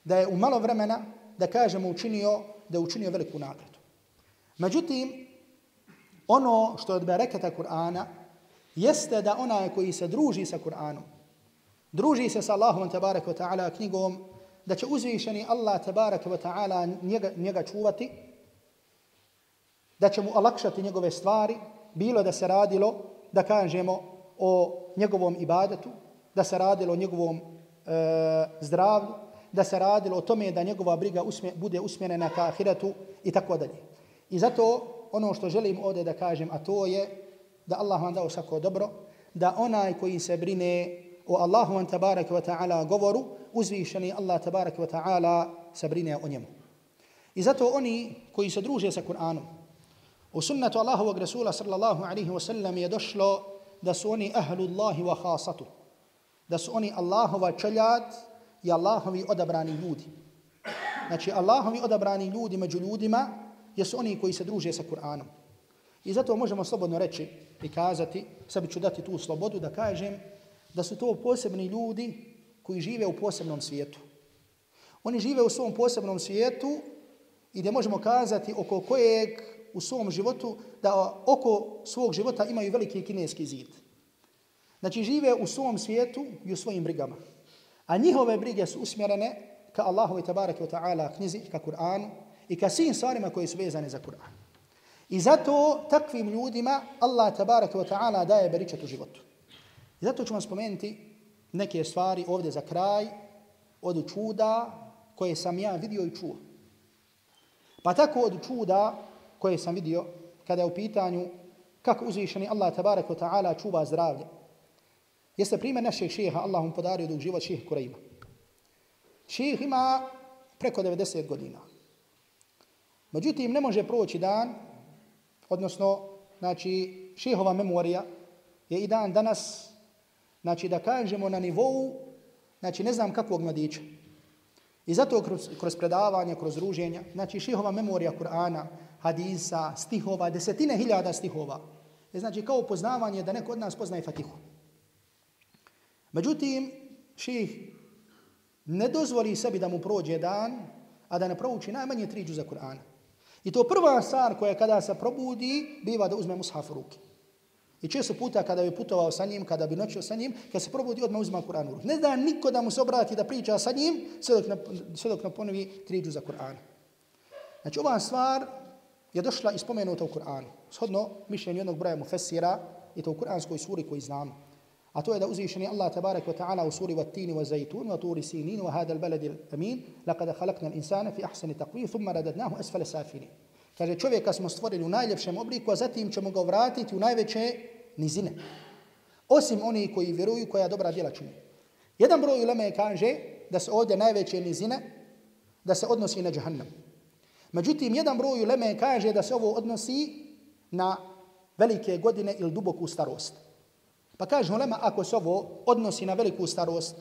Speaker 2: Da je u malo vremena, da kažemo, učinio, da je učinio veliku nagradu. Međutim, ono što je od bereketa Kur'ana, jeste da onaj koji se druži sa Kur'anom, druži se sa Allahom tabaraka wa ta'ala knjigom, da će uzvišeni Allah tabaraka wa ta'ala njega, njega čuvati, da će mu olakšati njegove stvari, bilo da se radilo, da kažemo, o njegovom ibadetu, da se radilo o njegovom e, zdravlju, da se radilo o tome da njegova briga usmje, bude usmjerena ka ahiretu i tako dalje. I zato ono što želim ovdje da kažem, a to je da Allah vam dao svako dobro, da onaj koji se brine o Allahu an tabarak wa ta'ala govoru, uzvišeni Allah tabarak wa ta'ala se brine o njemu. I zato oni koji se druže sa Kur'anom, u sunnetu Allahovog Rasula sallallahu alaihi wa sallam je došlo da su oni ahlullahi wa khasatu, da su oni Allahova čeljad i Allahovi odabrani ljudi. Znači Allahovi odabrani ljudi među ljudima jesu oni koji se druže sa Kur'anom. I zato možemo slobodno reći i kazati, sebi ću dati tu slobodu da kažem da su to posebni ljudi koji žive u posebnom svijetu. Oni žive u svom posebnom svijetu i da možemo kazati oko kojeg u svom životu, da oko svog života imaju veliki kineski zid. Znači žive u svom svijetu i u svojim brigama. A njihove brige su usmjerene ka Allahu i tabaraka wa ta'ala knjizi, ka Kur'anu i ka svim stvarima koje su vezane za Kur'an. I zato takvim ljudima Allah tabaraka wa ta'ala daje beričat u životu. I zato ću vam spomenuti neke stvari ovdje za kraj od čuda koje sam ja vidio i čuo. Pa tako od čuda koje sam vidio kada je u pitanju kako uzvišeni Allah tabarak wa ta'ala čuva zdravlje. Jeste primjer našeg šeha, Allah podario dug život šeha Kurejma. Šeh ima preko 90 godina. Međutim, ne može proći dan, odnosno, znači, šehova memorija je i dan danas, znači, da kažemo na nivou, znači, ne znam kakvog mladića. I zato kroz, kroz predavanje, kroz ruženja, znači, šehova memorija Kur'ana, hadisa, stihova, desetine hiljada stihova, E znači kao poznavanje da neko od nas poznaje Fatihu. Međutim, ših ne dozvoli sebi da mu prođe dan, a da ne prouči najmanje tri džuza Kur'ana. I to prva stvar koja kada se probudi, biva da uzme mushaf u ruke. I često puta kada bi putovao sa njim, kada bi noćio sa njim, kad se probudi, odmah uzma Kur'an u ruke. Ne da niko da mu se obrati da priča sa njim, sve dok, na, sve dok naponovi tri džuza Kur'ana. Znači ova stvar je došla i spomenuta u Kur'anu. Shodno mišljenju jednog broja mufessira i to u kur'anskoj suri koji znamo. A to je da uzvišeni Allah tabarak wa ta'ala u suri Vat-tini wa zaytun wa turi sinin wa hada al-baladi Amin laqad khalaqna al-insana fi ahsani taqwim thumma radadnahu asfala safilin. Kaže čovjeka smo stvorili u najljepšem obliku, a zatim ćemo ga vratiti u najveće nizine. Osim oni koji vjeruju koja dobra djela čini. Jedan broj uleme kaže da se ovdje najveće nizine da se odnosi na džahannam. Međutim, jedan broj uleme kaže da se ovo odnosi na velike godine ili duboku starost. Pa kaže ulema, ako se ovo odnosi na veliku starost,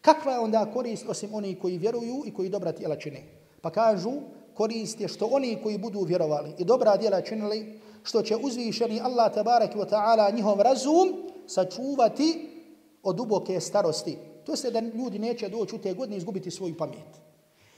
Speaker 2: kakva je onda korist osim oni koji vjeruju i koji dobra tijela čine? Pa kažu, korist je što oni koji budu vjerovali i dobra djela činili, što će uzvišeni Allah tabaraki wa ta'ala njihov razum sačuvati od duboke starosti. To se da ljudi neće doći u te godine izgubiti svoju pamet.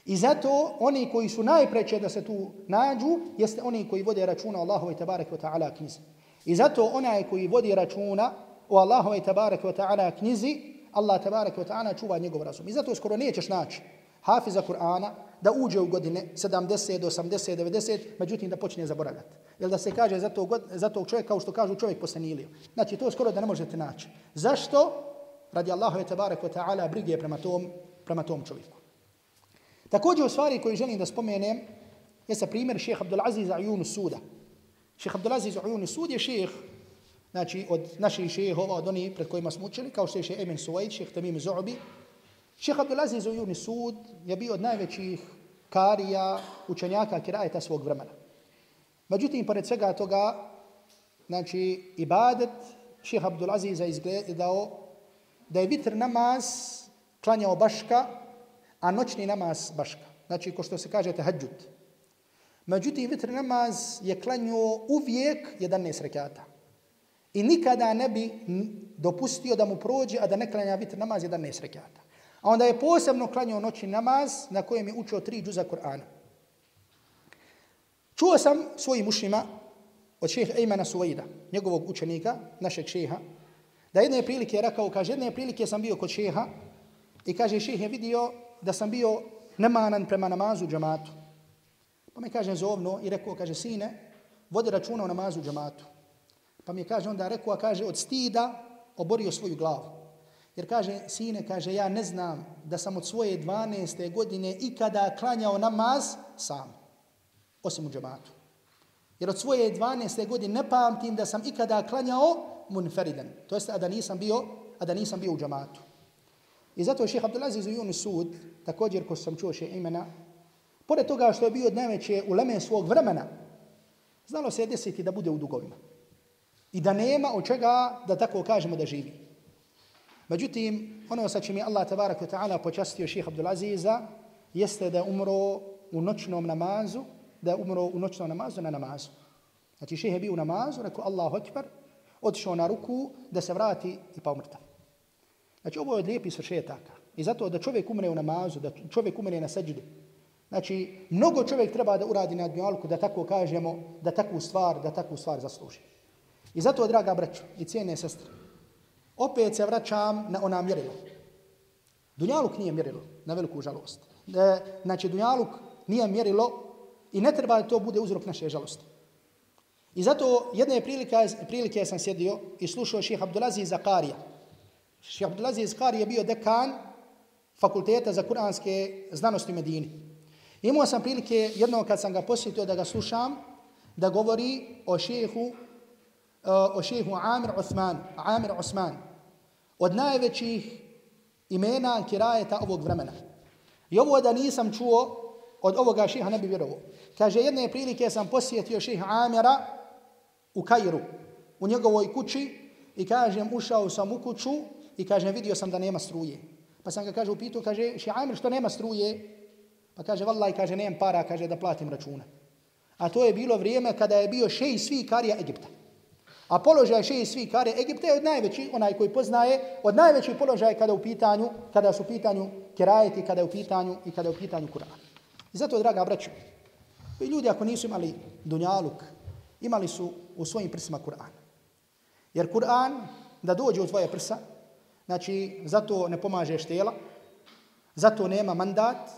Speaker 2: I zato oni koji su najpreće da se tu nađu, jeste oni koji vode računa Allahove tabarek wa ta'ala knjizi. I zato onaj koji vodi računa o Allahove tabarek wa ta'ala knjizi, Allah tabarek wa ta'ala čuva njegov razum. I zato skoro nećeš naći hafiza Kur'ana da uđe u godine 70, 80, 90, međutim da počne zaboravljati. Jel da se kaže za tog, za tog čovjeka kao što kažu čovjek posenilio. Znači to skoro da ne možete naći. Zašto? Radi Allahove tabarek wa ta'ala brige prema tom, prema tom čovjeku. Također u stvari koji želim da spomenem je sa primjer šeha Abdulaziz Ajun Suda. Šeha Abdulaziz Ajun Sud je šeh znači od naših šehova, od onih pred kojima smo učili, kao što je šeha Emin Suwaid, šeha Tamim Zu'bi. Šeha Abdulaziz Ajun Sud je bio od najvećih karija, učenjaka, kirajeta svog vremena. Međutim, pored svega toga, znači, ibadet šeha Abdulaziza izgledao da je vitr namaz klanjao baška, a noćni namaz baška. Znači, ko što se kaže, tehađut. Međutim, vitr namaz je klanjao uvijek 11 rekata. I nikada ne bi dopustio da mu prođe, a da ne klanja vitr namaz 11 rekata. A onda je posebno klanjao noćni namaz na kojem je učio tri džuza Kur'ana. Čuo sam svojim ušima od šeha Ejmana Suvaida, njegovog učenika, našeg šeha, da jedne prilike je rekao, kaže, jedne prilike sam bio kod šeha i kaže, šeh je vidio da sam bio nemanan prema namazu džamatu. Pa mi kaže zovno i rekao, kaže, sine, vodi računa o namazu džamatu. Pa mi kaže onda rekao, kaže, od stida oborio svoju glavu. Jer kaže, sine, kaže, ja ne znam da sam od svoje 12. godine ikada klanjao namaz sam, osim u džamatu. Jer od svoje 12. godine ne pamtim da sam ikada klanjao munferidan. To jest, a da nisam bio, a da nisam bio u džamatu. I zato je šeha Abdulaziz u Yunus Sud, također ko sam čuo še imena, pored toga što je bio od najveće uleme svog vremena, znalo se je desiti da bude u dugovima. I da nema od čega da tako kažemo da živi. Međutim, ono sa čim je Allah tabarak wa ta'ala počastio šeha Abdulaziza, jeste da umro u noćnom namazu, da umro u noćnom namazu na namazu. Znači šeha je bio u namazu, rekao Allahu akbar, otišao na ruku da se vrati i pa umrtav. Znači, ovo je od lijepih svršetaka. I zato da čovjek umre u namazu, da čovjek umre na seđdu. Znači, mnogo čovjek treba da uradi na dnjalku, da tako kažemo, da takvu stvar, da takvu stvar zasluži. I zato, draga braćo i cijene sestre, opet se vraćam na ona mjerila. Dunjaluk nije mjerilo, na veliku žalost. E, znači, Dunjaluk nije mjerilo i ne treba da to bude uzrok naše žalosti. I zato jedne prilike, prilike sam sjedio i slušao ših Abdulaziz Zakarija, Šeha Abdulaziz Kari je bio dekan fakulteta za kuranske znanosti u Medini. Imao sam prilike jednom kad sam ga posjetio da ga slušam, da govori o šehu, e, o šehu Amir Osman, Amir Osman, od najvećih imena kirajeta ovog vremena. I ovo da nisam čuo, od ovoga šeha ne bi vjerovao. Kaže, jedne prilike sam posjetio šeha Amira u Kairu, u njegovoj kući, i kažem, ušao sam u kuću i kaže, vidio sam da nema struje. Pa sam ga kaže, upitao, kaže, še Amir, što nema struje? Pa kaže, vallaj, kaže, nemam para, kaže, da platim račune. A to je bilo vrijeme kada je bio šej svi karija Egipta. A položaj šeji svi karija Egipta je od najveći, onaj koji poznaje, od najveći položaj kada u pitanju, kada su u pitanju kerajeti, kada je u pitanju i kada je u pitanju Kur'an. I zato, draga braću, i ljudi ako nisu imali dunjaluk, imali su u svojim prsima Kur'an. Jer Kur'an, da dođe u tvoje prsa, Znači, zato ne pomaže štela, zato nema mandat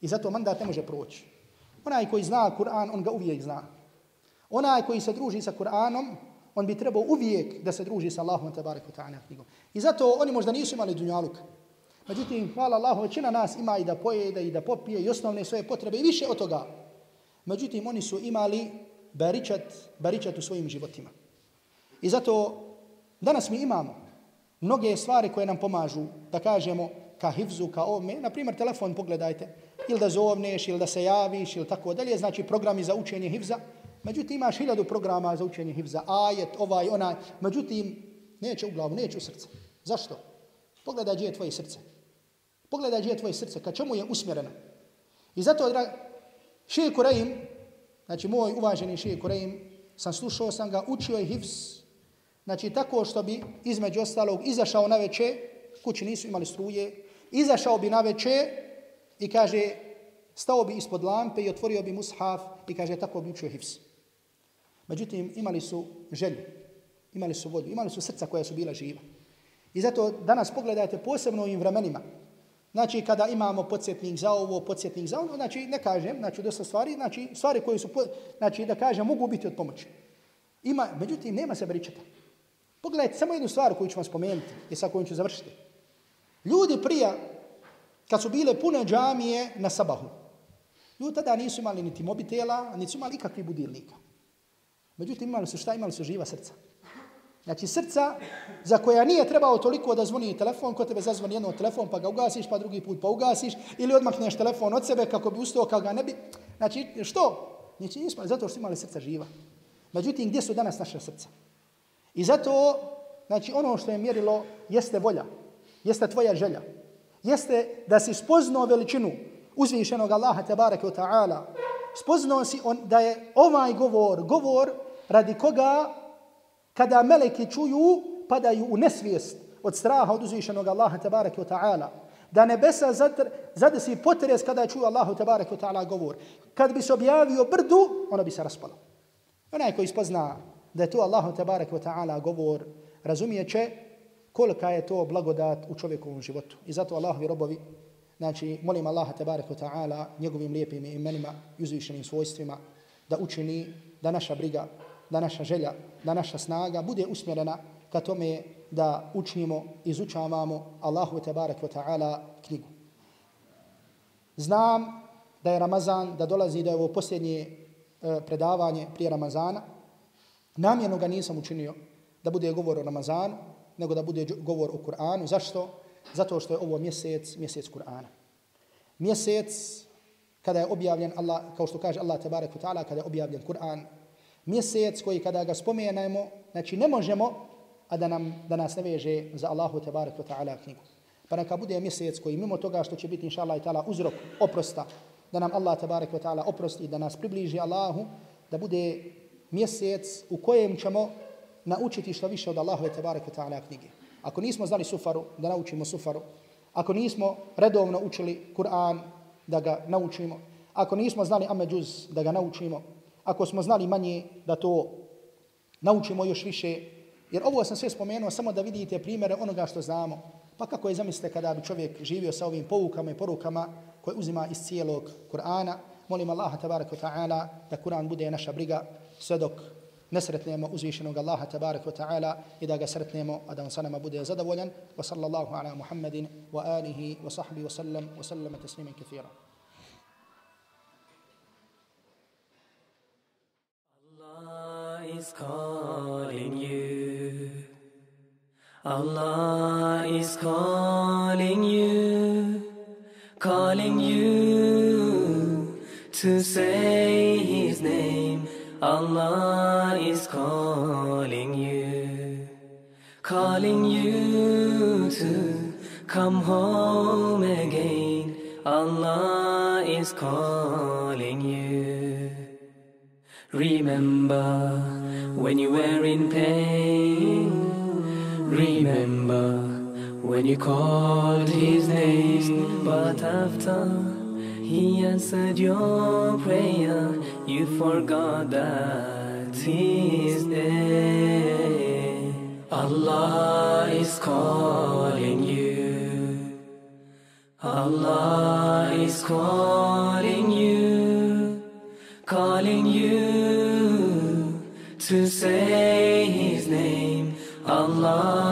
Speaker 2: i zato mandat ne može proći. Onaj koji zna Kur'an, on ga uvijek zna. Onaj koji se druži sa Kur'anom, on bi trebao uvijek da se druži sa Allahom tabaraka ta'ala knjigom. I zato oni možda nisu imali dunjaluka. Međutim, hvala Allahu, većina nas ima i da pojede i da popije i osnovne svoje potrebe i više od toga. Međutim, oni su imali baričat, baričat u svojim životima. I zato danas mi imamo mnoge stvari koje nam pomažu da kažemo ka hivzu, ka ovome, na primjer telefon pogledajte, ili da zovneš, ili da se javiš, ili tako dalje, znači programi za učenje hivza. Međutim, imaš hiljadu programa za učenje hivza, ajet, ovaj, onaj, međutim, neće u glavu, neće u srce. Zašto? Pogledaj gdje je tvoje srce. Pogledaj gdje je tvoje srce, ka čemu je usmjereno. I zato, drag, Šeji Kureyim, znači moj uvaženi Šeji Kureyim, sam slušao sam ga, učio je hivz, Znači, tako što bi između ostalog izašao na veče, kući nisu imali struje, izašao bi na veče i kaže, Stao bi ispod lampe i otvorio bi mushaf i kaže tako bi učio hifs. Međutim, imali su želju, imali su volju, imali su srca koja su bila živa. I zato danas pogledajte posebno u ovim vremenima. Znači, kada imamo podsjetnik za ovo, podsjetnik za ono, znači, ne kažem, znači, dosta stvari, znači, stvari koje su, znači, da kažem, mogu biti od pomoći. Ima, međutim, nema se bričeta. Pogledajte samo jednu stvar koju ću vam spomenuti i sa kojom ću završiti. Ljudi prija, kad su bile pune džamije na sabahu, ljudi tada nisu imali niti mobitela, niti su imali ikakvi budilnika. Međutim, imali su šta? Imali su živa srca. Znači srca za koja nije trebao toliko da zvoni telefon, ko tebe zazvoni jedno telefon pa ga ugasiš, pa drugi put pa ugasiš, ili odmakneš telefon od sebe kako bi ustao, kako ga ne bi... Znači, što? Znači, nismo, zato što imali srca živa. Međutim, gdje su danas naše srca? I zato, znači, ono što je mjerilo jeste volja, jeste tvoja želja, jeste da si spoznao veličinu uzvišenog Allaha tabaraka wa ta'ala, spoznao si on, da je ovaj govor, govor radi koga kada meleki čuju, padaju u nesvijest od straha od uzvišenog Allaha tabaraka wa ta'ala. Da nebesa zadr, zadesi potres kada čuju Allahu tabaraka wa ta'ala govor. Kad bi se objavio brdu, ono bi se raspalo. Onaj koji spozna da je to Allahu tabaraka wa ta'ala govor, razumije će kolika je to blagodat u čovjekovom životu. I zato Allahovi robovi, znači molim Allaha tabaraka wa ta'ala njegovim lijepim imenima i uzvišenim svojstvima da učini da naša briga da naša želja, da naša snaga bude usmjerena ka tome da učimo, izučavamo Allahu te barek wa ta'ala knjigu. Znam da je Ramazan, da dolazi da je ovo posljednje eh, predavanje prije Ramazana. Namjerno ga nisam učinio da bude govor o Ramazanu, nego da bude govor o Kur'anu. Zašto? Zato što je ovo mjesec, mjesec Kur'ana. Mjesec kada je objavljen Allah, kao što kaže Allah te wa ta'ala, kada je objavljen Kur'an, mjesec koji kada ga spomenemo, znači ne možemo, a da, nam, da nas ne veže za Allahu tabarak wa ta'ala knjigu. Pa neka bude mjesec koji mimo toga što će biti inša Allah i ta'ala uzrok oprosta, da nam Allah tabarak wa ta'ala oprosti, da nas približi Allahu, da bude mjesec u kojem ćemo naučiti što više od Allahove tebareke ta'ala knjige. Ako nismo znali sufaru, da naučimo sufaru. Ako nismo redovno učili Kur'an, da ga naučimo. Ako nismo znali Ameđuz, da ga naučimo ako smo znali manje, da to naučimo još više. Jer ovo sam sve spomenuo samo da vidite primere onoga što znamo. Pa kako je zamislite kada bi čovjek živio sa ovim poukama i porukama koje uzima iz cijelog Kur'ana. Molim Allaha tabaraka ta'ala da Kur'an bude naša briga sve dok ne sretnemo uzvišenog Allaha tabaraka ta'ala i da ga sretnemo, a da on sa nama bude zadovoljan. Wa sallallahu ala Muhammedin wa alihi wa sahbihi wa sallam wa sallam taslimen kathira.
Speaker 1: is calling you. Allah is calling you, calling you to say. Allah is calling you, calling you to come home again. Allah is calling you. Remember when you were in pain. Remember when you called his name, but after he answered your prayer, you forgot that he's there. Allah is calling you. Allah is calling you, calling you to say his name, Allah.